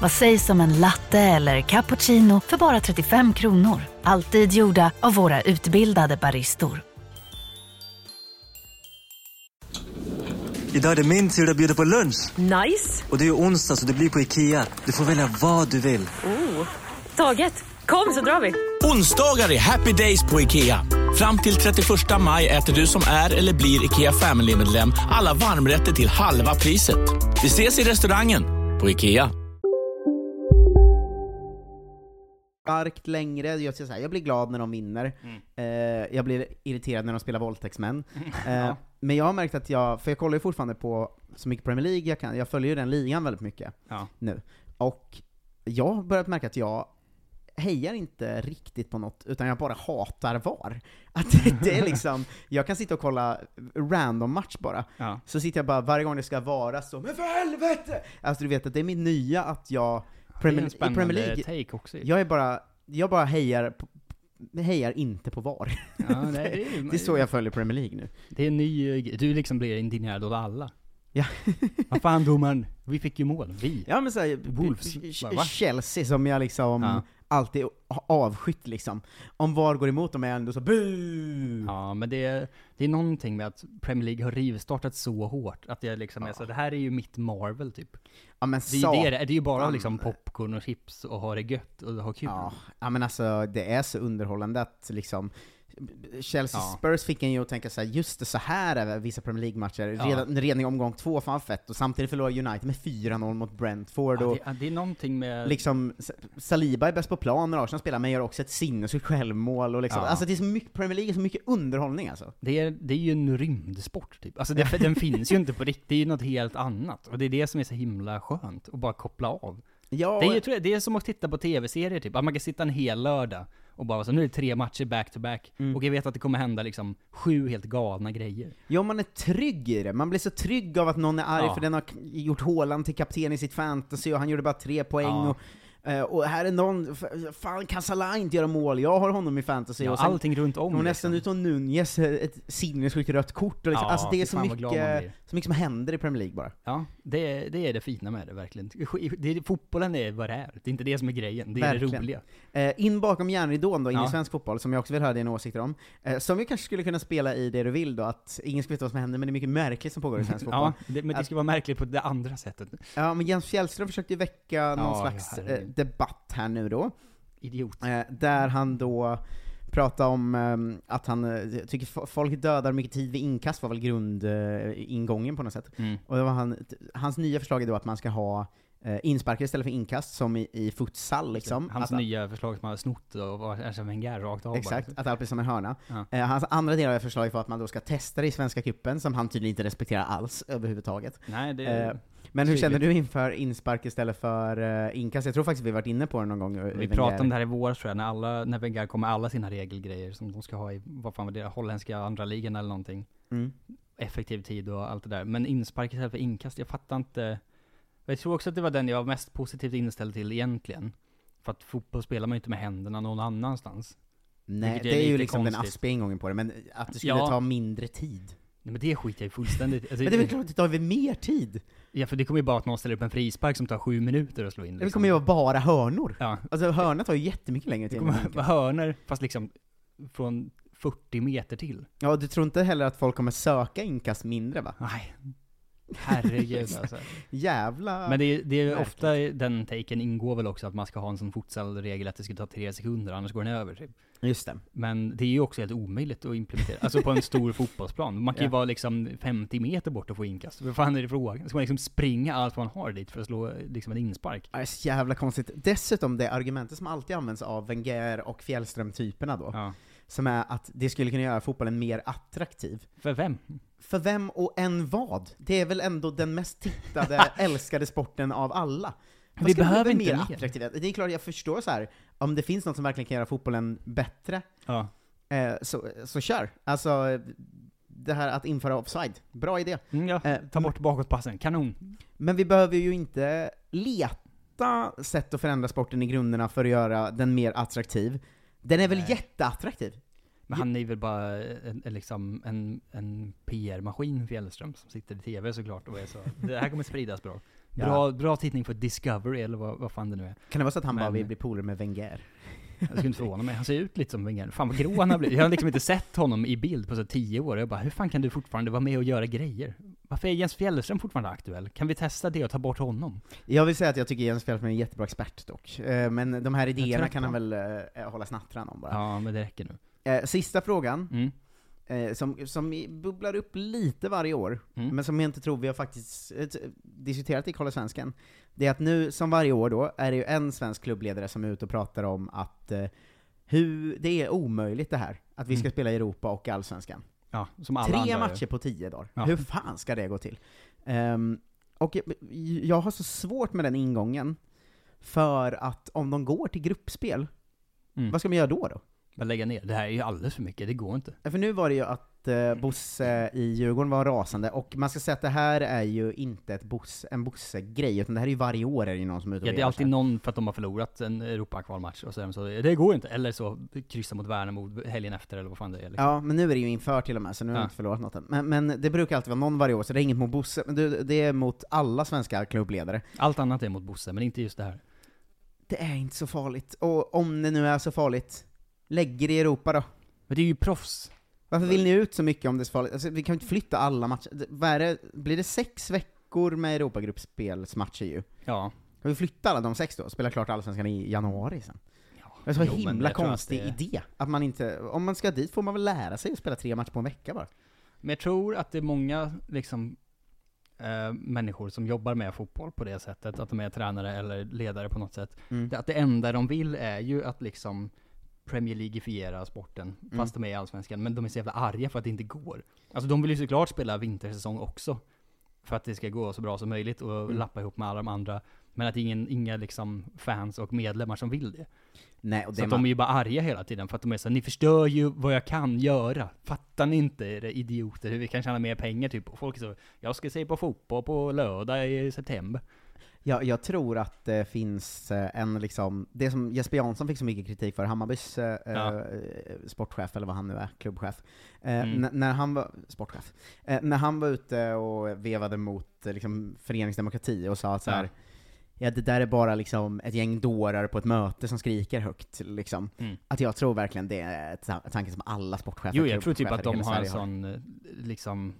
Vad sägs om en latte eller cappuccino för bara 35 kronor? Alltid gjorda av våra utbildade baristor. Idag är det min tur att bjuda på lunch. Nice! Och det är onsdag så det blir på Ikea. Du får välja vad du vill. Oh, taget! Kom så drar vi! Onsdagar är happy days på IKEA. Fram till 31 maj äter du som är eller blir IKEA Family-medlem alla varmrätter till halva priset. Vi ses i restaurangen på IKEA. Starkt längre, jag, så här, jag blir glad när de vinner, eh, jag blir irriterad när de spelar våldtäktsmän. Eh, Men jag har märkt att jag, för jag kollar ju fortfarande på så mycket Premier League jag kan, jag följer ju den ligan väldigt mycket Ja. nu. Och jag har börjat märka att jag hejar inte riktigt på något, utan jag bara hatar VAR. Att det, det är liksom, jag kan sitta och kolla random match bara, Ja. så sitter jag bara varje gång det ska vara så, men för helvete! Alltså du vet att det är min nya att jag, Premier, en i spännande Premier League, take också jag är bara, jag bara hejar, på, hejar inte på VAR. Ja, det, är, det är så jag följer Premier League nu. Det är en ny. Du liksom blir indignerad av alla. Ja. Vad fan domaren, vi fick ju mål, vi. Ja men såhär, Wolves. Chelsea som jag liksom Ja. Alltid avskytt liksom. Om VAR går emot dem är jag ändå så bu. Ja, men det är, det är någonting med att Premier League har rivstartat så hårt, att jag liksom är så, det här är ju mitt Marvel typ. Ja men Det, är- det, är, det, är ju bara liksom popcorn och chips och ha det gött och ha kul. Ja, ja men alltså det är så underhållande att liksom Chelsea Ja. Spurs fick en ju att tänka så här, just det, så här är vissa Premier League-matcher, Ja. redan, redan i omgång två, fan fett, och samtidigt förlorar United med 4-0 mot Brentford, Ja, och det, är någonting med... liksom, Saliba är bäst på plan när Arsenal spelar, men gör också ett sinnessjukt självmål, och liksom, alltså det är så mycket, Premier League är så mycket underhållning alltså. Det är, det är ju en rymdsport typ. Alltså det, den finns ju inte på riktigt, det är ju något helt annat. Och det är det som är så himla skönt, att bara koppla av. Ja, Det är, ju, det är som att titta på tv-serier typ, att man kan sitta en hel lördag och bara så nu är det tre matcher back to back, Mm. och jag vet att det kommer hända liksom sju helt galna grejer. Ja, man är trygg i det. Man blir så trygg av att någon är arg Ja. för den har gjort Haaland till kapten i sitt fantasy och han gjorde bara tre poäng Ja. och, eh, och här är någon, fan kan Salah inte göra mål? Jag har honom i fantasy. Ja, och sen, allting runt om och nästan liksom. ut Nunez, eh, ett sinnessjukt rött kort och liksom, Ja, alltså det är så mycket, så mycket som händer i Premier League bara. Ja, det är, det är det fina med det verkligen. Det fotbollen är vad det är, det är inte det som är grejen, det är det roliga. Eh, in bakom järnridån då, in i Ja. svensk fotboll, som jag också vill höra dina åsikter om, eh, som vi kanske skulle kunna spela i det du vill då, att ingen ska veta vad som händer, men det är mycket märkligt som pågår i svensk fotboll. Ja, det, men det ska vara märkligt på det andra sättet. Ja, men Jens Fjällström försökte ju väcka någon Ja, slags eh. Debatt här nu då. Idiot. Eh, där han då pratade om ehm, att han eh, tycker fo- folk dödar mycket tid vid inkast, var väl grundingången på något sätt. Mm. Och han, hans nya förslag är då att man ska ha eh, insparkar istället för inkast, som i, i futsal liksom. Hans att, nya förslag som han har snott och var Arsene Wenger rakt av Exakt, bara. att allt blir som en hörna. Ja. Eh, hans andra del av förslaget var att man då ska testa det i Svenska cupen, som han tydligen inte respekterar alls överhuvudtaget. Nej, det Eh, men hur känner du inför inspark istället för uh, inkast? Jag tror faktiskt vi varit inne på det någon gång. eh, Vi pratade om det här i våras tror jag, när, alla, när Wenger kom med alla sina regelgrejer som de ska ha i, vad fan var det, holländska andra ligan eller någonting. Mm. Effektiv tid och allt det där. Men inspark istället för inkast, jag fattar inte. Jag tror också att det var den jag var mest positivt inställd till egentligen. För att fotboll spelar man ju inte med händerna någon annanstans. Nej, Vilket det är ju liksom den konstigt. aspiga ingången på det, men att det skulle Ja. ta mindre tid. Nej men det skiter jag i fullständigt. Alltså, Men det är väl klart att det tar väl mer tid? Ja för det kommer ju bara att någon ställer upp en frispark som tar sju minuter att slå in. liksom. Det kommer ju vara bara hörnor. Ja. Alltså hörna tar ju jättemycket längre Det tid. kommer än vara hörnor, fast liksom från 40 meter till. Ja, du tror inte heller att folk kommer söka inkast mindre va? Nej. Herregud alltså. Jävla... Men det är, det är märkligt. ofta den taken ingår väl också att man ska ha en sån futsal-regel att det ska ta tre sekunder, annars går den över typ. Just det. Men det är ju också helt omöjligt att implementera, alltså på en stor fotbollsplan. Man kan ju Ja. vara liksom 50 meter bort och få inkast. Vad fan är det frågan? Ska man liksom springa allt man har dit för att slå liksom en inspark? Det är så jävla konstigt. Dessutom det argumentet som alltid används av Wenger och Fjällström-typerna då, Ja. som är att det skulle kunna göra fotbollen mer attraktiv. För vem? För vem och en vad? Det är väl ändå den mest tittade, älskade sporten av alla? Vi behöver mer inte mer. attraktivt? Det är klart, jag förstår så här. om det finns något som verkligen kan göra fotbollen bättre, Ja. eh, så, så kör. Alltså, det här att införa offside, bra idé. Mm, ja. Eh, Ta bort bakåtpassen, kanon. Men vi behöver ju inte leta sätt att förändra sporten i grunderna för att göra den mer attraktiv. Den är väl jätteattraktiv? Men han är väl bara en, en, liksom en, en PR-maskin Fjällström som sitter i TV såklart och är så. Det här kommer spridas bra. Bra, bra tittning för Discovery eller vad, vad fan det nu är. Kan det vara så att han bara Men- vill bli polare med Wenger? Jag skulle inte förvåna mig. Han ser ut lite som Wenger. Fan vad grå han har blivit. Jag har liksom inte sett honom i bild på så tio år. Jag bara, hur fan kan du fortfarande vara med och göra grejer? Varför är Jens Fjällström fortfarande aktuell? Kan vi testa det och ta bort honom? Jag vill säga att jag tycker Jens Fjällström är en jättebra expert dock. Eh, Men de här idéerna kan han väl eh, hålla snattran om bara. Ja, men det räcker nu. Eh, Sista frågan, Mm. eh, som, som bubblar upp lite varje år, Mm. men som jag inte tror vi har faktiskt eh, diskuterat i Kolla Svensken, det är att nu, som varje år då, är det ju en svensk klubbledare som är ute och pratar om att eh, hur, det är omöjligt det här, att vi ska Mm. spela i Europa och Allsvenskan. Ja, Tre matcher på tio dagar. Ja. Hur fan ska det gå till? Ehm, och jag- jag har så svårt med den ingången, för att om de går till gruppspel, Mm. vad ska man göra då då? Bara lägga ner. Det här är ju alldeles för mycket. Det går inte. Ja, För nu var det ju att eh, Bosse i Djurgården var rasande, och man ska säga att det här är ju inte ett Bosse, en Bosse-grej, utan det här är ju varje år är det ju någon som är ute och Ja, det är alltid någon för att de har förlorat en Europakvalmatch och så är de så, det går inte. Eller så kryssa mot Värnamo helgen efter eller vad fan det är liksom. Ja, men nu är det ju inför till och med, så nu har Ja. jag inte förlorat något än. Men, men det brukar alltid vara någon varje år, så det är inget mot Bosse, men det är mot alla svenska klubbledare. Allt annat är mot Bosse, men inte just det här. Det är inte så farligt, och om det nu är så farligt, lägg er i Europa då. Men det är ju proffs. Varför vill ni ut så mycket om det är så farligt? Alltså, vi kan ju inte flytta alla matcher. Vad är det? Blir det sex veckor med Europagruppspelsmatcher ju? Ja. Kan vi flytta alla de sex då, spela klart Allsvenskan i januari sen? Det är så jo, men himla tror att konstig det- idé, att man inte, om man ska dit får man väl lära sig att spela tre matcher på en vecka bara. Men jag tror att det är många liksom eh, människor som jobbar med fotboll på det sättet, att de är tränare eller ledare på något sätt. Mm. Att det enda de vill är ju att liksom Premier Leagueifiera sporten, Mm. fast de är i Allsvenskan, men de är så jävla arga för att det inte går. Alltså de vill ju såklart spela vintersäsong också, för att det ska gå så bra som möjligt och Mm. lappa ihop med alla de andra. Men att det är ingen, inga liksom fans och medlemmar som vill det. Nej, och det så man- de är ju bara arga hela tiden för att de är så här, ni förstör ju vad jag kan göra. Fattar ni inte era idioter hur vi kan tjäna mer pengar typ? Och folk är så, jag ska se på fotboll på lördag i september. Ja, jag tror att det finns eh, en liksom, det som Jesper Jansson fick så mycket kritik för, Hammarbys eh, Ja. eh, sportchef, eller vad han nu är, klubbchef, eh, Mm. när han var, sportchef, eh, när han var ute och vevade mot eh, liksom, föreningsdemokrati och sa att så här, Ja. ja. det där är bara liksom ett gäng dårar på ett möte som skriker högt, liksom. Mm. Att jag tror verkligen det är ett ta- tanke som alla sportchefer, Jo, jag tror typ att de har en sån, liksom,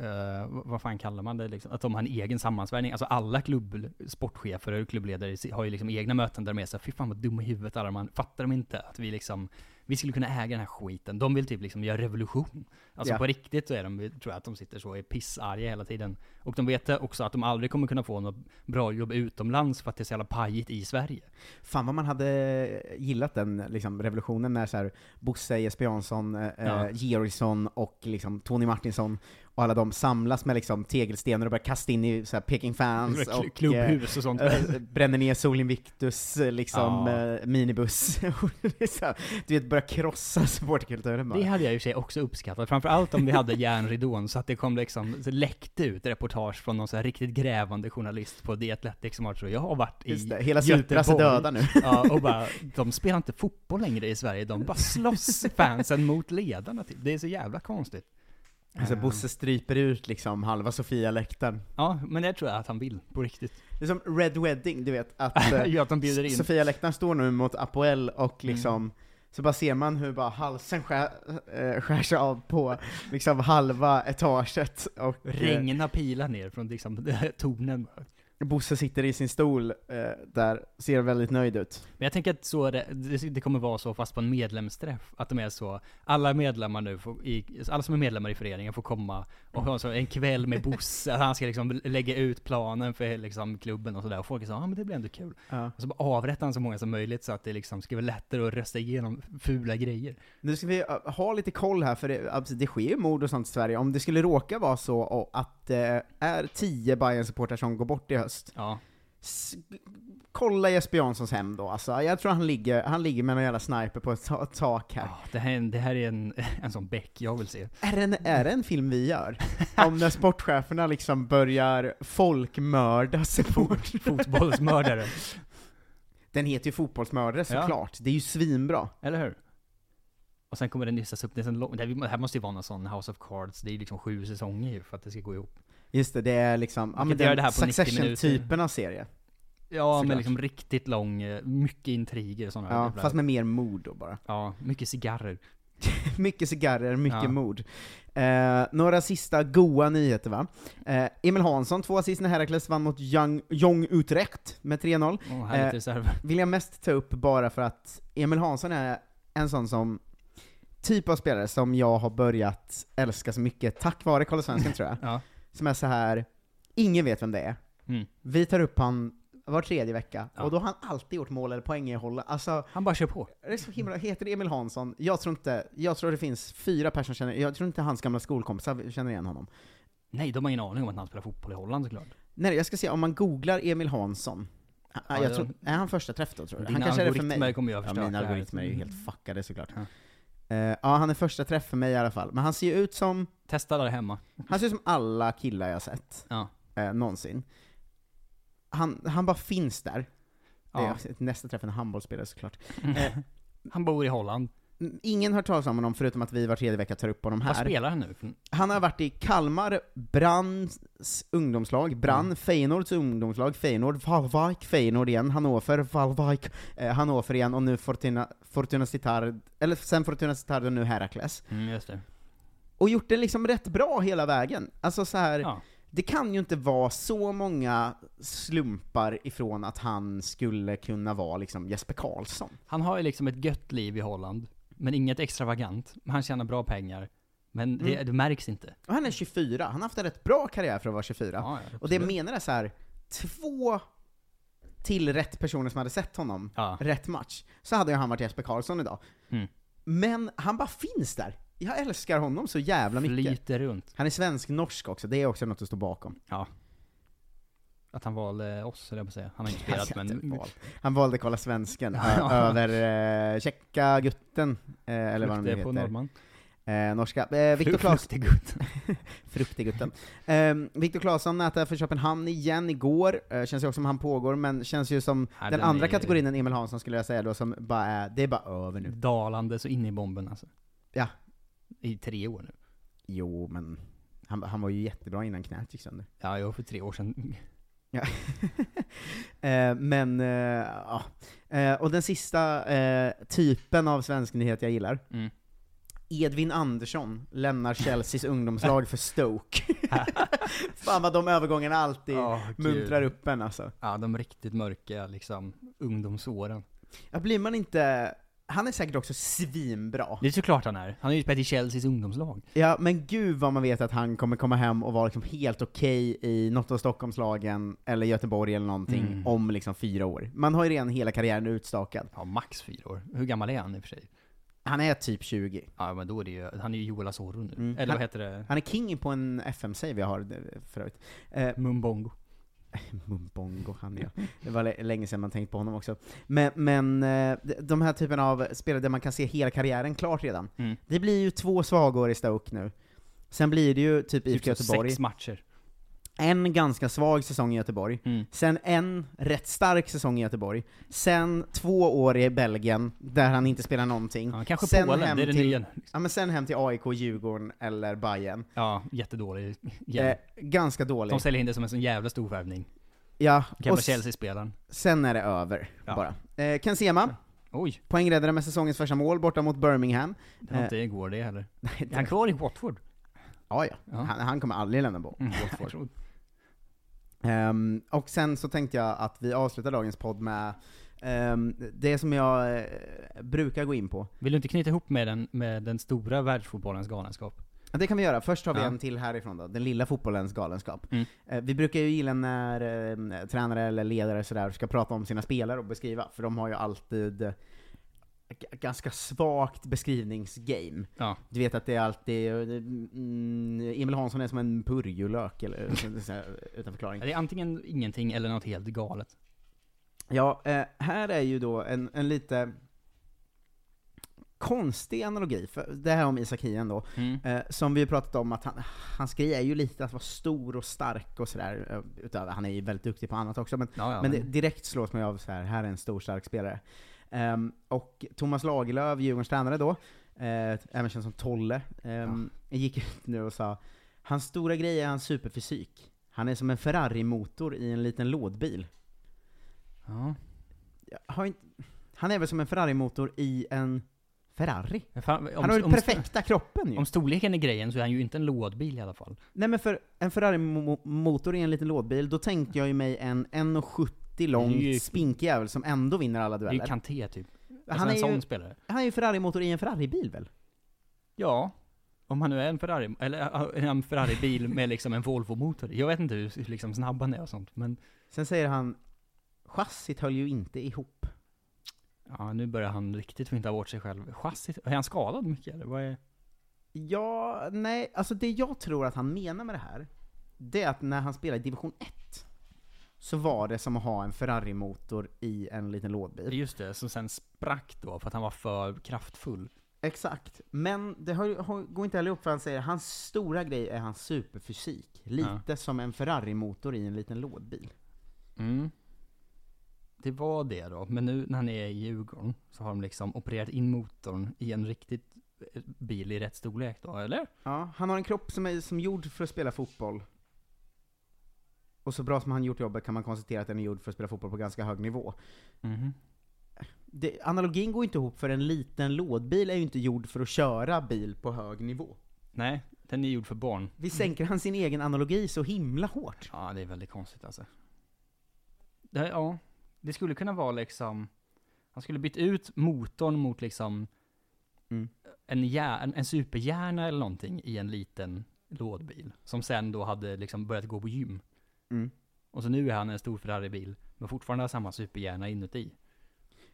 eh, vad- fan kallar man det liksom? Att de har en egen sammansvärjning. Alltså alla klubb, sportchefer och klubbledare har ju liksom egna möten där de är såhär, fy fan vad dumma i huvudet alla man Fattar de inte att vi liksom, vi skulle kunna äga den här skiten. De vill typ liksom göra revolution. Alltså Ja. på riktigt så är de, tror jag att de sitter så och är pissarga hela tiden. Och de vet också att de aldrig kommer kunna få något bra jobb utomlands för att det är så jävla pajigt i Sverige. Fan vad man hade gillat den liksom, revolutionen när så här, Bosse, Jesper Jansson, eh, Ja. eh, Georgsson och liksom, Tony Martinsson och alla de samlas med liksom, tegelstenar och börjar kasta in i så här, Peking fans och klubbhus och sånt. eh, bränner ner Sol Invictus liksom, Ja. eh, minibuss. Du vet, börjar krossa supporterkulturen bara. Det hade jag för sig också uppskattat, framförallt om vi hade järnridån, så att det kom liksom, så läckte ut reportage från någon så här riktigt grävande journalist på The Athletic som har så jag har varit i Just det, hela Supras är Göteborg." döda nu. Ja, och bara, de spelar inte fotboll längre i Sverige, de bara slåss fansen mot ledarna typ. Det är så jävla konstigt. Alltså Eh, Bosse stryper ut liksom halva Sofia-läktaren. Ja, men det tror jag att han vill, på riktigt. Det är som Red Wedding, du vet, att eh, Ja, att in. Sofia-läktaren står nu mot Apoel och Mm så bara ser man hur bara halsen skär, eh, äh, skärs av på liksom halva etaget och... Eh, Regna pilar ner från liksom tornen. Bosse sitter i sin stol eh, där, ser väldigt nöjd ut. Men jag tänker att så det, det, kommer vara så fast på en medlemsträff, att de är så, alla medlemmar nu, får, i, alla som är medlemmar i föreningen får komma och ha så en kväll med Bosse, att han ska liksom lägga ut planen för liksom klubben och sådär, och folk så, ja ah, men det blir ändå kul. Ja. Och så bara avrättar han så många som möjligt så att det liksom ska vara lättare att rösta igenom fula grejer. Nu ska vi uh, ha lite koll här, för det, det sker ju mord och sånt i Sverige. Om det skulle råka vara så att det är tio bayern supportrar som går bort i höst, Ja. S- kolla Jesper Janssons hem då, alltså. Jag tror han ligger, han ligger med någon jävla sniper på ett ta- tak här. Det här, är en- det här är en, en sån bäck jag vill se. Är det, en, är det en film vi gör? Om när sportcheferna liksom börjar folkmörda support. Fotbollsmördare. Den heter ju Fotbollsmördare Ja. såklart, det är ju svinbra. Eller hur? Och sen kommer det nystas upp, det, är lång, det här- måste ju vara någon sån House of Cards, det är ju liksom sju säsonger ju för att det ska gå ihop. Just det, det är liksom, ja men den här på 90 minuter. Succession-typen av serie. Ja, Såklart. men liksom riktigt lång, eh, mycket intriger och sådana Ja, fast med mer mod då bara. Ja, mycket cigarrer. mycket cigarrer, mycket Ja. mod. Eh, några sista goa nyheter va? Eh, Emil Hansson, två assist när Herakles vann mot Young, Young Utrecht med 3-0. Åh, härligt reserv. vill jag mest ta upp bara för att Emil Hansson är en sån som typ av spelare som jag har börjat älska så mycket tack vare Kolla Svensken tror jag. Ja. Som är så här ingen vet vem det är. Mm. Vi tar upp han var tredje vecka, Ja. och då har han alltid gjort mål eller poäng i hålla. Alltså, Han bara kör på. det är så himla, heter Emil Hansson? Jag tror inte, jag tror det finns fyra personer som känner, jag tror inte hans gamla skolkompisar känner igen honom. Nej, de har ingen aning om att han spelar fotboll i Holland såklart. Nej, jag ska se, om man googlar Emil Hansson, ja, Ja, jag tror, är han första träff då tror du? Dina Han kanske är det för mig. kommer jag ja, förstöra mina här. algoritmer är ju helt fuckade såklart. Ja. Eh, ja, han är första träff för mig i alla fall. Men han ser ju ut som, Testa där hemma. han ser ut som alla killar jag sett, Ja. eh, någonsin. Han, han bara finns där. Ja. är nästa träff en handbollsspelare såklart. Eh, Han bor i Holland. Ingen har hört talas om honom förutom att vi var tredje vecka tar upp honom här. Vad spelar han nu? Han har varit i Kalmar, Brands ungdomslag, Brann, Mm. Feyenoords ungdomslag, Feyenoord, Valvik, Feyenoord igen, Hannover, Valvik, eh, Hannover igen, och nu Fortuna, Fortuna Sittard, eller sen Fortuna Sittard och nu Herakles. Mm, just det. Och gjort det liksom rätt bra hela vägen. Alltså så här. Ja. det kan ju inte vara så många slumpar ifrån att han skulle kunna vara liksom Jesper Karlsson. Han har ju liksom ett gött liv i Holland, men inget extravagant. Han tjänar bra pengar. Men det, Mm. det märks inte. Och han är 24, han har haft en rätt bra karriär för att vara 24. Ja, ja, och det jag menar är så här, två till rätt personer som hade sett honom, Ja. rätt match, så hade ju han varit Jesper Karlsson idag. Mm. Men han bara finns där. Jag älskar honom så jävla mycket. Flyter runt. Han är svensk-norsk också, det är också något att stå bakom. Ja. Att han valde oss, eller jag på säga. Han har inte spelat, men... val. han valde kolla svensken Ja. över eh, tjecka gutten, eh, eller vad de nu heter. på norrman. Eh, norska. Eh, Viktor Claesson. Fruktegutten. Fruktegutten. Eh, Viktor Claesson nätade för Köpenhamn igen igår, eh, känns ju också som han pågår, men känns ju som Ja, den den andra är- kategorin än Emil Hansson skulle jag säga då, som bara är, det är bara över nu. Dalande så in i bomben alltså. Ja. I tre år nu. Jo, men han, han var ju jättebra innan knät gick sönder. Ja, jag för tre år sedan. Ja. eh, men, eh, ja. Eh, och den sista eh, typen av svensk nyhet jag gillar, Mm. Edvin Andersson lämnar Chelseas ungdomslag för Stoke. Fan vad de övergångarna alltid gud. muntrar upp en alltså. Ja, de riktigt mörka liksom ungdomsåren. Ja, blir man inte... Han är säkert också svinbra. Det är såklart han är. Han har ju spelat i Chelseas ungdomslag. Ja, men gud vad man vet att han kommer komma hem och vara liksom helt okej i något av Stockholmslagen, eller Göteborg eller någonting, Mm. om liksom fyra år. Man har ju redan hela karriären utstakad. Ja, max fyra år. Hur gammal är han i och för sig? Han är typ 20. Ja, men då är det ju, han är ju Joel Asoro nu. Mm. Eller han, vad heter det? Han är king på en FM-save jag har eh, förut. Eh, Mumbongo. Mumbongo, han ja. Det var lä- länge sedan man tänkt på honom också. Men, men eh, de- här typen av spelare där man kan se hela karriären klart redan. Mm. Det blir ju två svagor i Stoke nu. Sen blir det ju typ Typ IFK Göteborg. sex matcher. En ganska svag säsong i Göteborg. Mm. Sen en rätt stark säsong i Göteborg. Sen två år i Belgien, där han inte spelar någonting. Ja, kanske sen Polen, hem det är det till, nya. Ja men sen hem till AIK, Djurgården eller Bayern. Ja, jättedålig. Eh, ganska dålig. De säljer in det som en sån jävla storvärvning. Ja, Gamla Chelsea-spelaren. sen är det över, Ja. bara. Eh, Ken Sema, Oj, poängräddare med säsongens första mål borta mot Birmingham. det var Eh, inte igår det heller. nej, Är han kvar i Watford? Ja, ja. Ja. Han, han kommer aldrig lämna bo- Mm, Watford. Ehm, och sen så tänkte jag att vi avslutar dagens podd med ehm, det som jag eh, brukar gå in på. Vill du inte knyta ihop med den, med den stora världsfotbollens galenskap? Ja, det kan vi göra. Först har vi Ja. en till härifrån då, den lilla fotbollens galenskap. Mm. Eh, vi brukar ju gilla när eh, tränare eller ledare sådär ska prata om sina spelare och beskriva, för de har ju alltid ganska svagt beskrivningsgame. Ja. Du vet att det är alltid, mm, Emil Hansson är som en purjolök, eller utan förklaring. Det är antingen ingenting eller något helt galet. Ja, eh, här är ju då en, en lite konstig analogi, för det här om Isak Hien då, Mm. eh, som vi pratat om att han, hans grej är ju lite att vara stor och stark och sådär, eh, utöver, han är ju väldigt duktig på annat också, men, Ja, ja, men men- det, direkt slås man ju av så här, här är en stor stark spelare. Ehm, och Thomas Lagerlöf, Djurgårdens tränare då, eh, även känd som Tolle, ehm, gick ut nu och sa Hans stora grej är hans superfysik. Han är som en Ferrari-motor i en liten lådbil. Ja. Inte, han är väl som en Ferrari-motor i en Ferrari? Fan, om- han har ju om- perfekta kroppen ju. Om storleken är grejen så är han ju inte en lådbil i alla fall. Nej men för en Ferrari-motor i en liten lådbil, då tänkte jag ju mig en 1,70 lång Det är ju- spinkig jävel som ändå vinner alla Det är dueller. ju Kanté typ. Alltså Han en är sån ju- spelare. Han är ju Ferrari-motor i en Ferrari-bil väl? Ja. Om han nu är en Ferrari, eller en Ferrari-bil med liksom en Volvo-motor. Jag vet inte hur hur liksom snabb han är och sånt, men Sen säger han, chassit höll ju inte ihop. ja, nu börjar han riktigt finta bort sig själv. Chassit, är han skadad mycket eller? Vad är... Ja, nej, alltså det jag tror att han menar med det här, det är att när han spelade i division 1, så var det som att ha en Ferrari-motor i en liten lådbil. Just det, som sen sprack då för att han var för kraftfull. Exakt, men det har, har, går inte heller ihop för han säger hans stora grej är hans superfysik. Lite som en Ferrari-motor i en liten lådbil. Mm. Det var det då, men nu när han är i Djurgården så har de liksom opererat in motorn i en riktigt eh, bil i rätt storlek då, eller? Ja, han har en kropp som är som gjord för att spela fotboll. Och så bra som han gjort jobbet kan man konstatera att den är gjord för att spela fotboll på ganska hög nivå. Mhm. Det, analogin går inte ihop för en liten lådbil är ju inte gjord för att köra bil på hög nivå. Nej, den är gjord för barn. Vi sänker han sin egen analogi så himla hårt. Ja, det är väldigt konstigt alltså. Det, ja, det skulle kunna vara liksom, han skulle bytt ut motorn mot liksom Mm. en, hjär, en superhjärna eller någonting i en liten lådbil. Som sen då hade liksom börjat gå på gym. Mm. Och så nu är han en stor Ferrari-bil, men fortfarande har samma superhjärna inuti.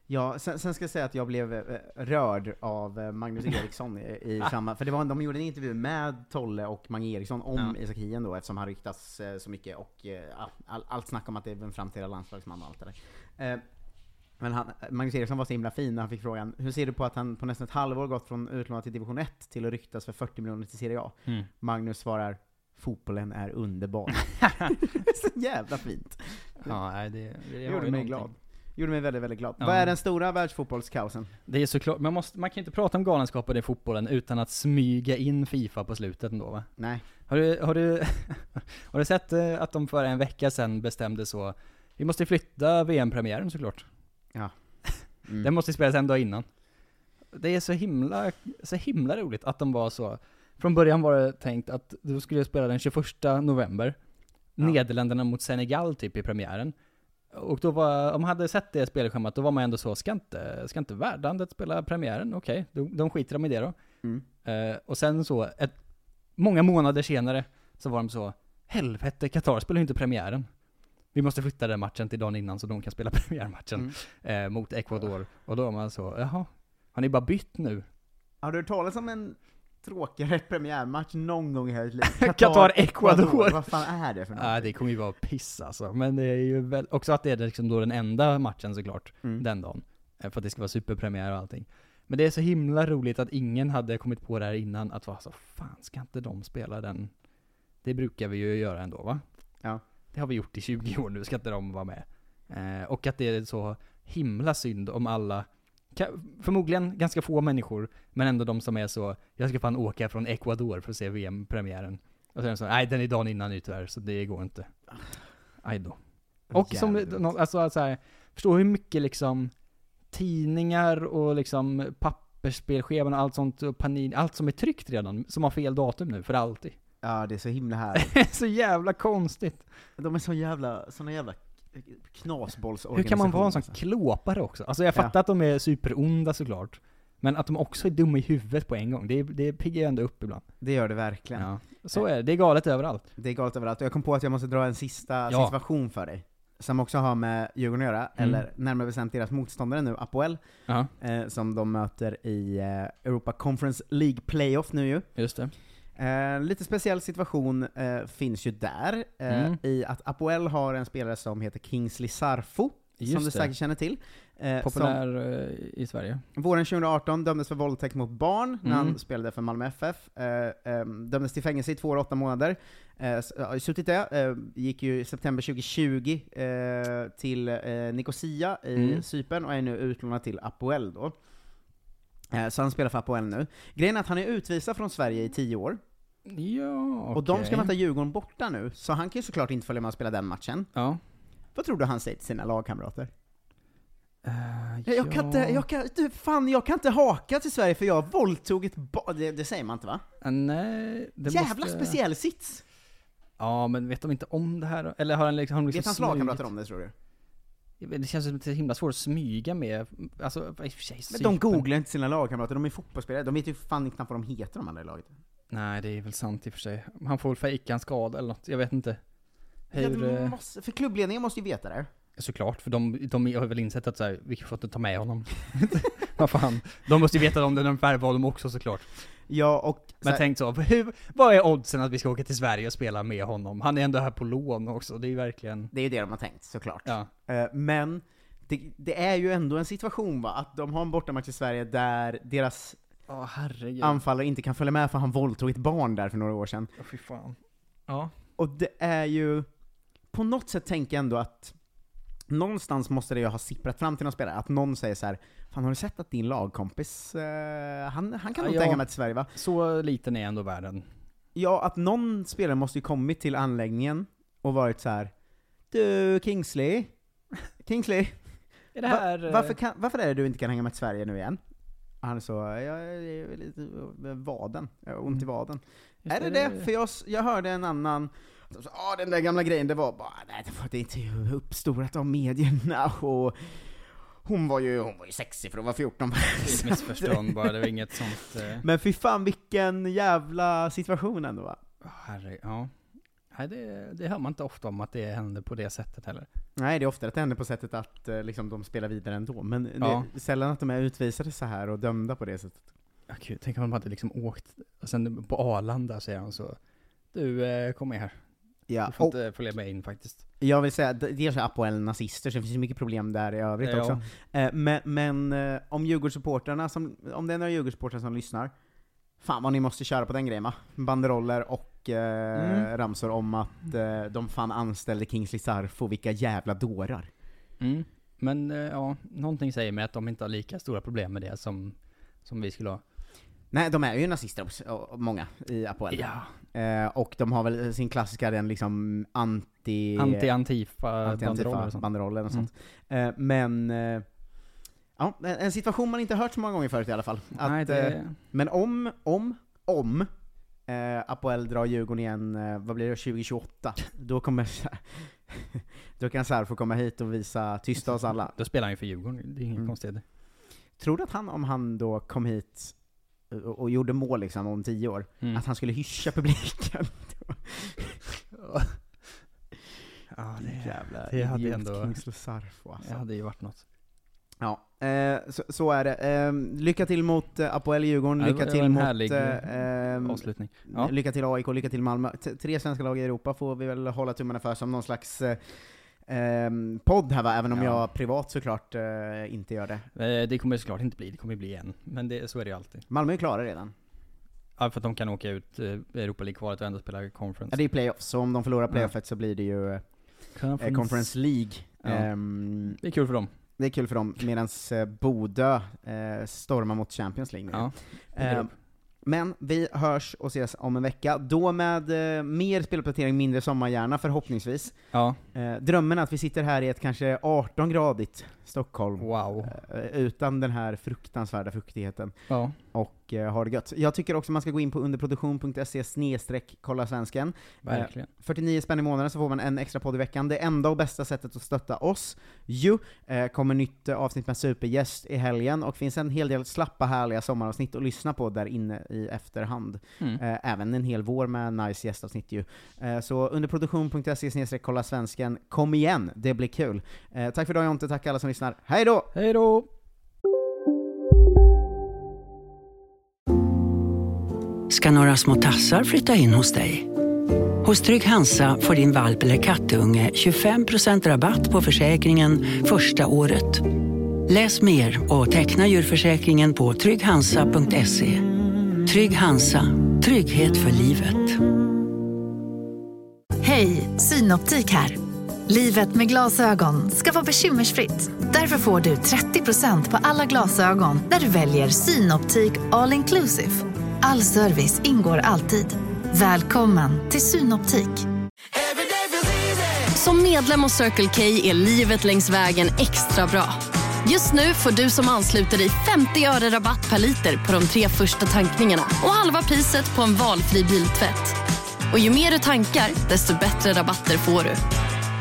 Ja, sen, sen ska jag säga att jag blev eh, rörd av eh, Magnus Eriksson i, i samma, för det var, de gjorde en intervju med Tolle och Mange Eriksson om Ja. Isak Hien då, eftersom han ryktas eh, så mycket, och all, all, allt snack om att det är en framtida landslagsman och allt det där. Men han, Magnus Eriksson var så himla fin när han fick frågan, hur ser du på att han på nästan ett halvår gått från utlånad till division 1 till att ryktas för 40 miljoner till Serie A? Mm. Magnus svarar, fotbollen är underbar. så jävla fint. Ja, nej, det, det, Det gjorde mig någonting. glad. Gjorde mig väldigt, väldigt glad. Ja. Vad är den stora världsfotbollskaosen? Det är såklart, man, måste, man kan inte prata om galenskaper i fotbollen utan att smyga in Fifa på slutet ändå va? Nej. Har du, har du, har du sett eh, att de för en vecka sedan bestämde så, vi måste flytta VM-premiären såklart. Ja. Mm. Den måste spelas en dag innan. Det är så himla, så himla roligt att de var så. Från början var det tänkt att du skulle spela den 21 november. Nederländerna mot Senegal typ i premiären. Och då var, om man hade sett det spelschemat, då var man ändå så, ska inte, ska inte värdlandet spela premiären? Okej, de, de skiter de i det då. Mm. Eh, och sen så, ett, många månader senare, så var de så, helvete, Qatar spelar ju inte premiären. Vi måste flytta den matchen till dagen innan så de kan spela premiärmatchen eh, mot Ecuador. Och då var man så, jaha, har ni bara bytt nu? Har du hört talas om en tråkigare premiärmatch någon gång i hela ditt liv? Qatar-Ecuador. Vad fan är det för något? Ja, det kommer ju vara piss alltså. Men det är ju väl, också att det är liksom då den enda matchen såklart, Mm. den dagen. Eh, För att det ska vara superpremiär och allting. Men det är så himla roligt att ingen hade kommit på det här innan, att vara så, fan ska inte de spela den? Det brukar vi ju göra ändå va? Ja. Det har vi gjort i 20 år nu, ska inte de vara med? Eh, och att det är så himla synd om alla, förmodligen ganska få människor, men ändå de som är så, jag ska fan åka från Ecuador för att se VM-premiären. Och sen så, nej den är dagen innan nu tyvärr, så det går inte. Aj då. Och som, Jävligt. alltså så här, förstå hur mycket liksom tidningar och liksom pappersspelscheman och allt sånt, och panin, allt som är tryckt redan, som har fel datum nu, för alltid. Ja, det är så himla härligt. så jävla konstigt. De är så jävla, såna jävla knasbollsorganisationer. Hur kan man vara en sån alltså. klåpare också? Alltså jag fattar Ja. att de är superonda såklart. Men att de också är dumma i huvudet på en gång, det, det piggar ju ändå upp ibland. Det gör det verkligen. Ja. Så är det, det är galet överallt. Det är galet överallt, och jag kom på att jag måste dra en sista Ja. situation för dig. Som också har med Djurgården att göra, Mm. eller närmare bestämt deras motståndare nu, Apoel, Ja. eh, som de möter i eh, Europa Conference League Playoff nu ju. Just det. Eh, lite speciell situation eh, finns ju där, eh, Mm. i att Apoel har en spelare som heter Kingsley Sarfo, Just som du det. säkert känner till. Eh, Populär eh, i Sverige. Som våren 2018 dömdes för våldtäkt mot barn när Mm. han spelade för Malmö FF. Eh, ehm, dömdes till fängelse i två år och åtta månader. Eh, suttit det, eh, gick ju i september 2020 eh, till Nicosia i Mm. Cypern och är nu utlånad till Apoel då. Eh, så han spelar för Apoel nu. Grejen är att han är utvisad från Sverige i tio år. Ja, Och de ska möta Djurgården borta nu, så han kan ju såklart inte följa med och spela den matchen. Ja. Vad tror du han säger till sina lagkamrater? Uh, Jag, jag kan inte, jag kan, du, fan, jag kan inte haka till Sverige för jag våldtog ett barn, det, det säger man inte va? nej, det Jävla måste... speciell sits! Ja, men vet de inte om det här? Eller har han liksom, har de liksom Vet hans lagkamrater om det tror du? Det känns som att det är himla svårt att smyga med, alltså i och för sig Men de googlar inte sina lagkamrater, de är fotbollsspelare, de vet ju fan knappt vad de heter de andra i laget. Nej, det är väl sant i och för sig. Han får väl fejka en skada eller något, jag vet inte. Ja, Hur, de eh, måste, för klubbledningen måste ju veta det. Såklart, för de, de har väl insett att så här, vi får inte ta med honom. vad fan. De måste ju veta om det när de värvar honom också såklart. Ja, och... Men tänk så, hur, vad är oddsen att vi ska åka till Sverige och spela med honom? Han är ändå här på lån också, det är ju verkligen... Det är ju det de har tänkt, såklart. Ja. Eh, Men, det, det är ju ändå en situation va, att de har en bortamatch i Sverige där deras herregud. anfallare inte kan följa med för han våldtog ett barn där för några år sedan. Åh fy fan. Ja. Och det är ju, på något sätt tänker jag ändå att någonstans måste det ju ha sipprat fram till någon spelare, att någon säger så här, Fan har du sett att din lagkompis, eh, han, han kan nog ja. tänka med till Sverige va? Så liten är ändå världen. Ja, att någon spelare måste ju kommit till anläggningen och varit så här. Du Kingsley, Kingsley, Är det här... va, eh, varför, kan, varför är det du inte kan hänga med till Sverige nu igen? Han så, jag är lite vaden, jag har ont i vaden. Just är det det, det? För jag, jag hörde en annan, som sa, ah, den där gamla grejen, det var bara, nej det var det inte uppstorat av medierna och hon var ju, hon var ju sexig för hon var 14 Det är missförstånd bara, det var inget sånt... Eh... Men fy fan vilken jävla situation ändå va? Herre, ja. Nej, det, det hör man inte ofta om att det händer på det sättet heller. Nej, det är ofta att det händer på sättet att eh, liksom, de spelar vidare ändå, men Ja. det är sällan att de är utvisade så här och dömda på det sättet. Ja, gud, tänk om de hade liksom åkt, och sen på Arlanda säger han så Du, eh, kom med här. Ja, Du får inte följa med in faktiskt. jag vill säga, dels är Apoel nazister, så det finns ju mycket problem där i övrigt Ja. också. Eh, men men eh, om Djurgårdssupportrarna, som, om det är några Djurgårdssupportrar som lyssnar, fan vad ni måste köra på den grejen va? Banderoller och eh, Mm. ramsor om att eh, de fan anställde Kingsley Sarfo, vilka jävla dårar. Mm. Men eh, ja, någonting säger mig att de inte har lika stora problem med det som, som vi skulle ha. Nej, de är ju nazister många i Apoel. Ja. Eh, och de har väl sin klassiska, den liksom anti... Anti-Antifa anti banderoller och sånt. Mm. Eh, men, eh, ja, en situation man inte hört så många gånger förut i alla fall. Att, Nej, det- eh, men om, om, om eh, Apoel drar Djurgården igen, eh, vad blir det, 2028? Då kommer då kan Sarfo komma hit och visa tysta oss alla. Då spelar han ju för Djurgården, det är inget Mm. konstigt. Tror du att han, om han då kom hit och, och gjorde mål liksom om tio år, Mm. att han skulle hyscha publiken? Ja, det, Jävla det hade ändå... Sarfo alltså. Det hade ju varit något. Ja, eh, så, så är det. Eh, lycka till mot eh, Apoel Djurgården, Ja, lycka var till en mot... härlig, eh, ehm, avslutning. Ja. Lycka till AIK, lycka till Malmö. T- tre svenska lag i Europa får vi väl hålla tummarna för som någon slags eh, podd här va, även om Ja. jag privat såklart eh, inte gör det. Eh, Det kommer det såklart inte bli, det kommer bli en. Men det, så är det ju alltid. Malmö är klara redan. Ja, för att de kan åka ut eh, Europa League-kvalet och ändå spela conference. Ja, det är playoff, så om de förlorar Ja. playoffet så blir det ju eh, Conference. Conference League. Ja. Ehm, Det är kul för dem. det är kul för dem, medan eh, Bodö eh, stormar mot Champions League nu. Ja. Men vi hörs och ses om en vecka, då med eh, mer speluppdatering, mindre sommarhjärna förhoppningsvis. Ja. Eh, drömmen är att vi sitter här i ett kanske 18-gradigt Stockholm. Wow. Eh, Utan den här fruktansvärda fuktigheten. Ja. Och eh, ha det gött. Jag tycker också man ska gå in på underproduktion.se snedstreck kolla svensken. Verkligen. Eh, 49 spänn i månaden så får man en extra podd i veckan. Det enda och bästa sättet att stötta oss, ju, kommer nytt avsnitt med supergäst i helgen, och finns en hel del slappa härliga sommaravsnitt att lyssna på där inne i efterhand. Mm. Även en hel vår med nice gästavsnitt ju. Så underproduktion.se snedstreck kolla svensken. Kom igen, det blir kul. Tack för idag Jonte, tack alla som lyssnar. Hej då! Hej då! ska några små tassar flytta in hos dig. Hos Trygg Hansa får din valp eller kattunge 25% rabatt på försäkringen första året. Läs mer och teckna djurförsäkringen på trygghansa.se. Trygg Hansa, trygghet för livet. Hej, Synoptik här. Livet med glasögon ska vara bekymmersfritt. Därför får du 30% på alla glasögon när du väljer Synoptik All Inclusive. All service ingår alltid. Välkommen till Synoptik. Som medlem hos Circle K är livet längs vägen extra bra. Just nu får du som ansluter dig 50 öre rabatt per liter på de tre första tankningarna och halva priset på en valfri biltvätt. Och ju mer du tankar, desto bättre rabatter får du.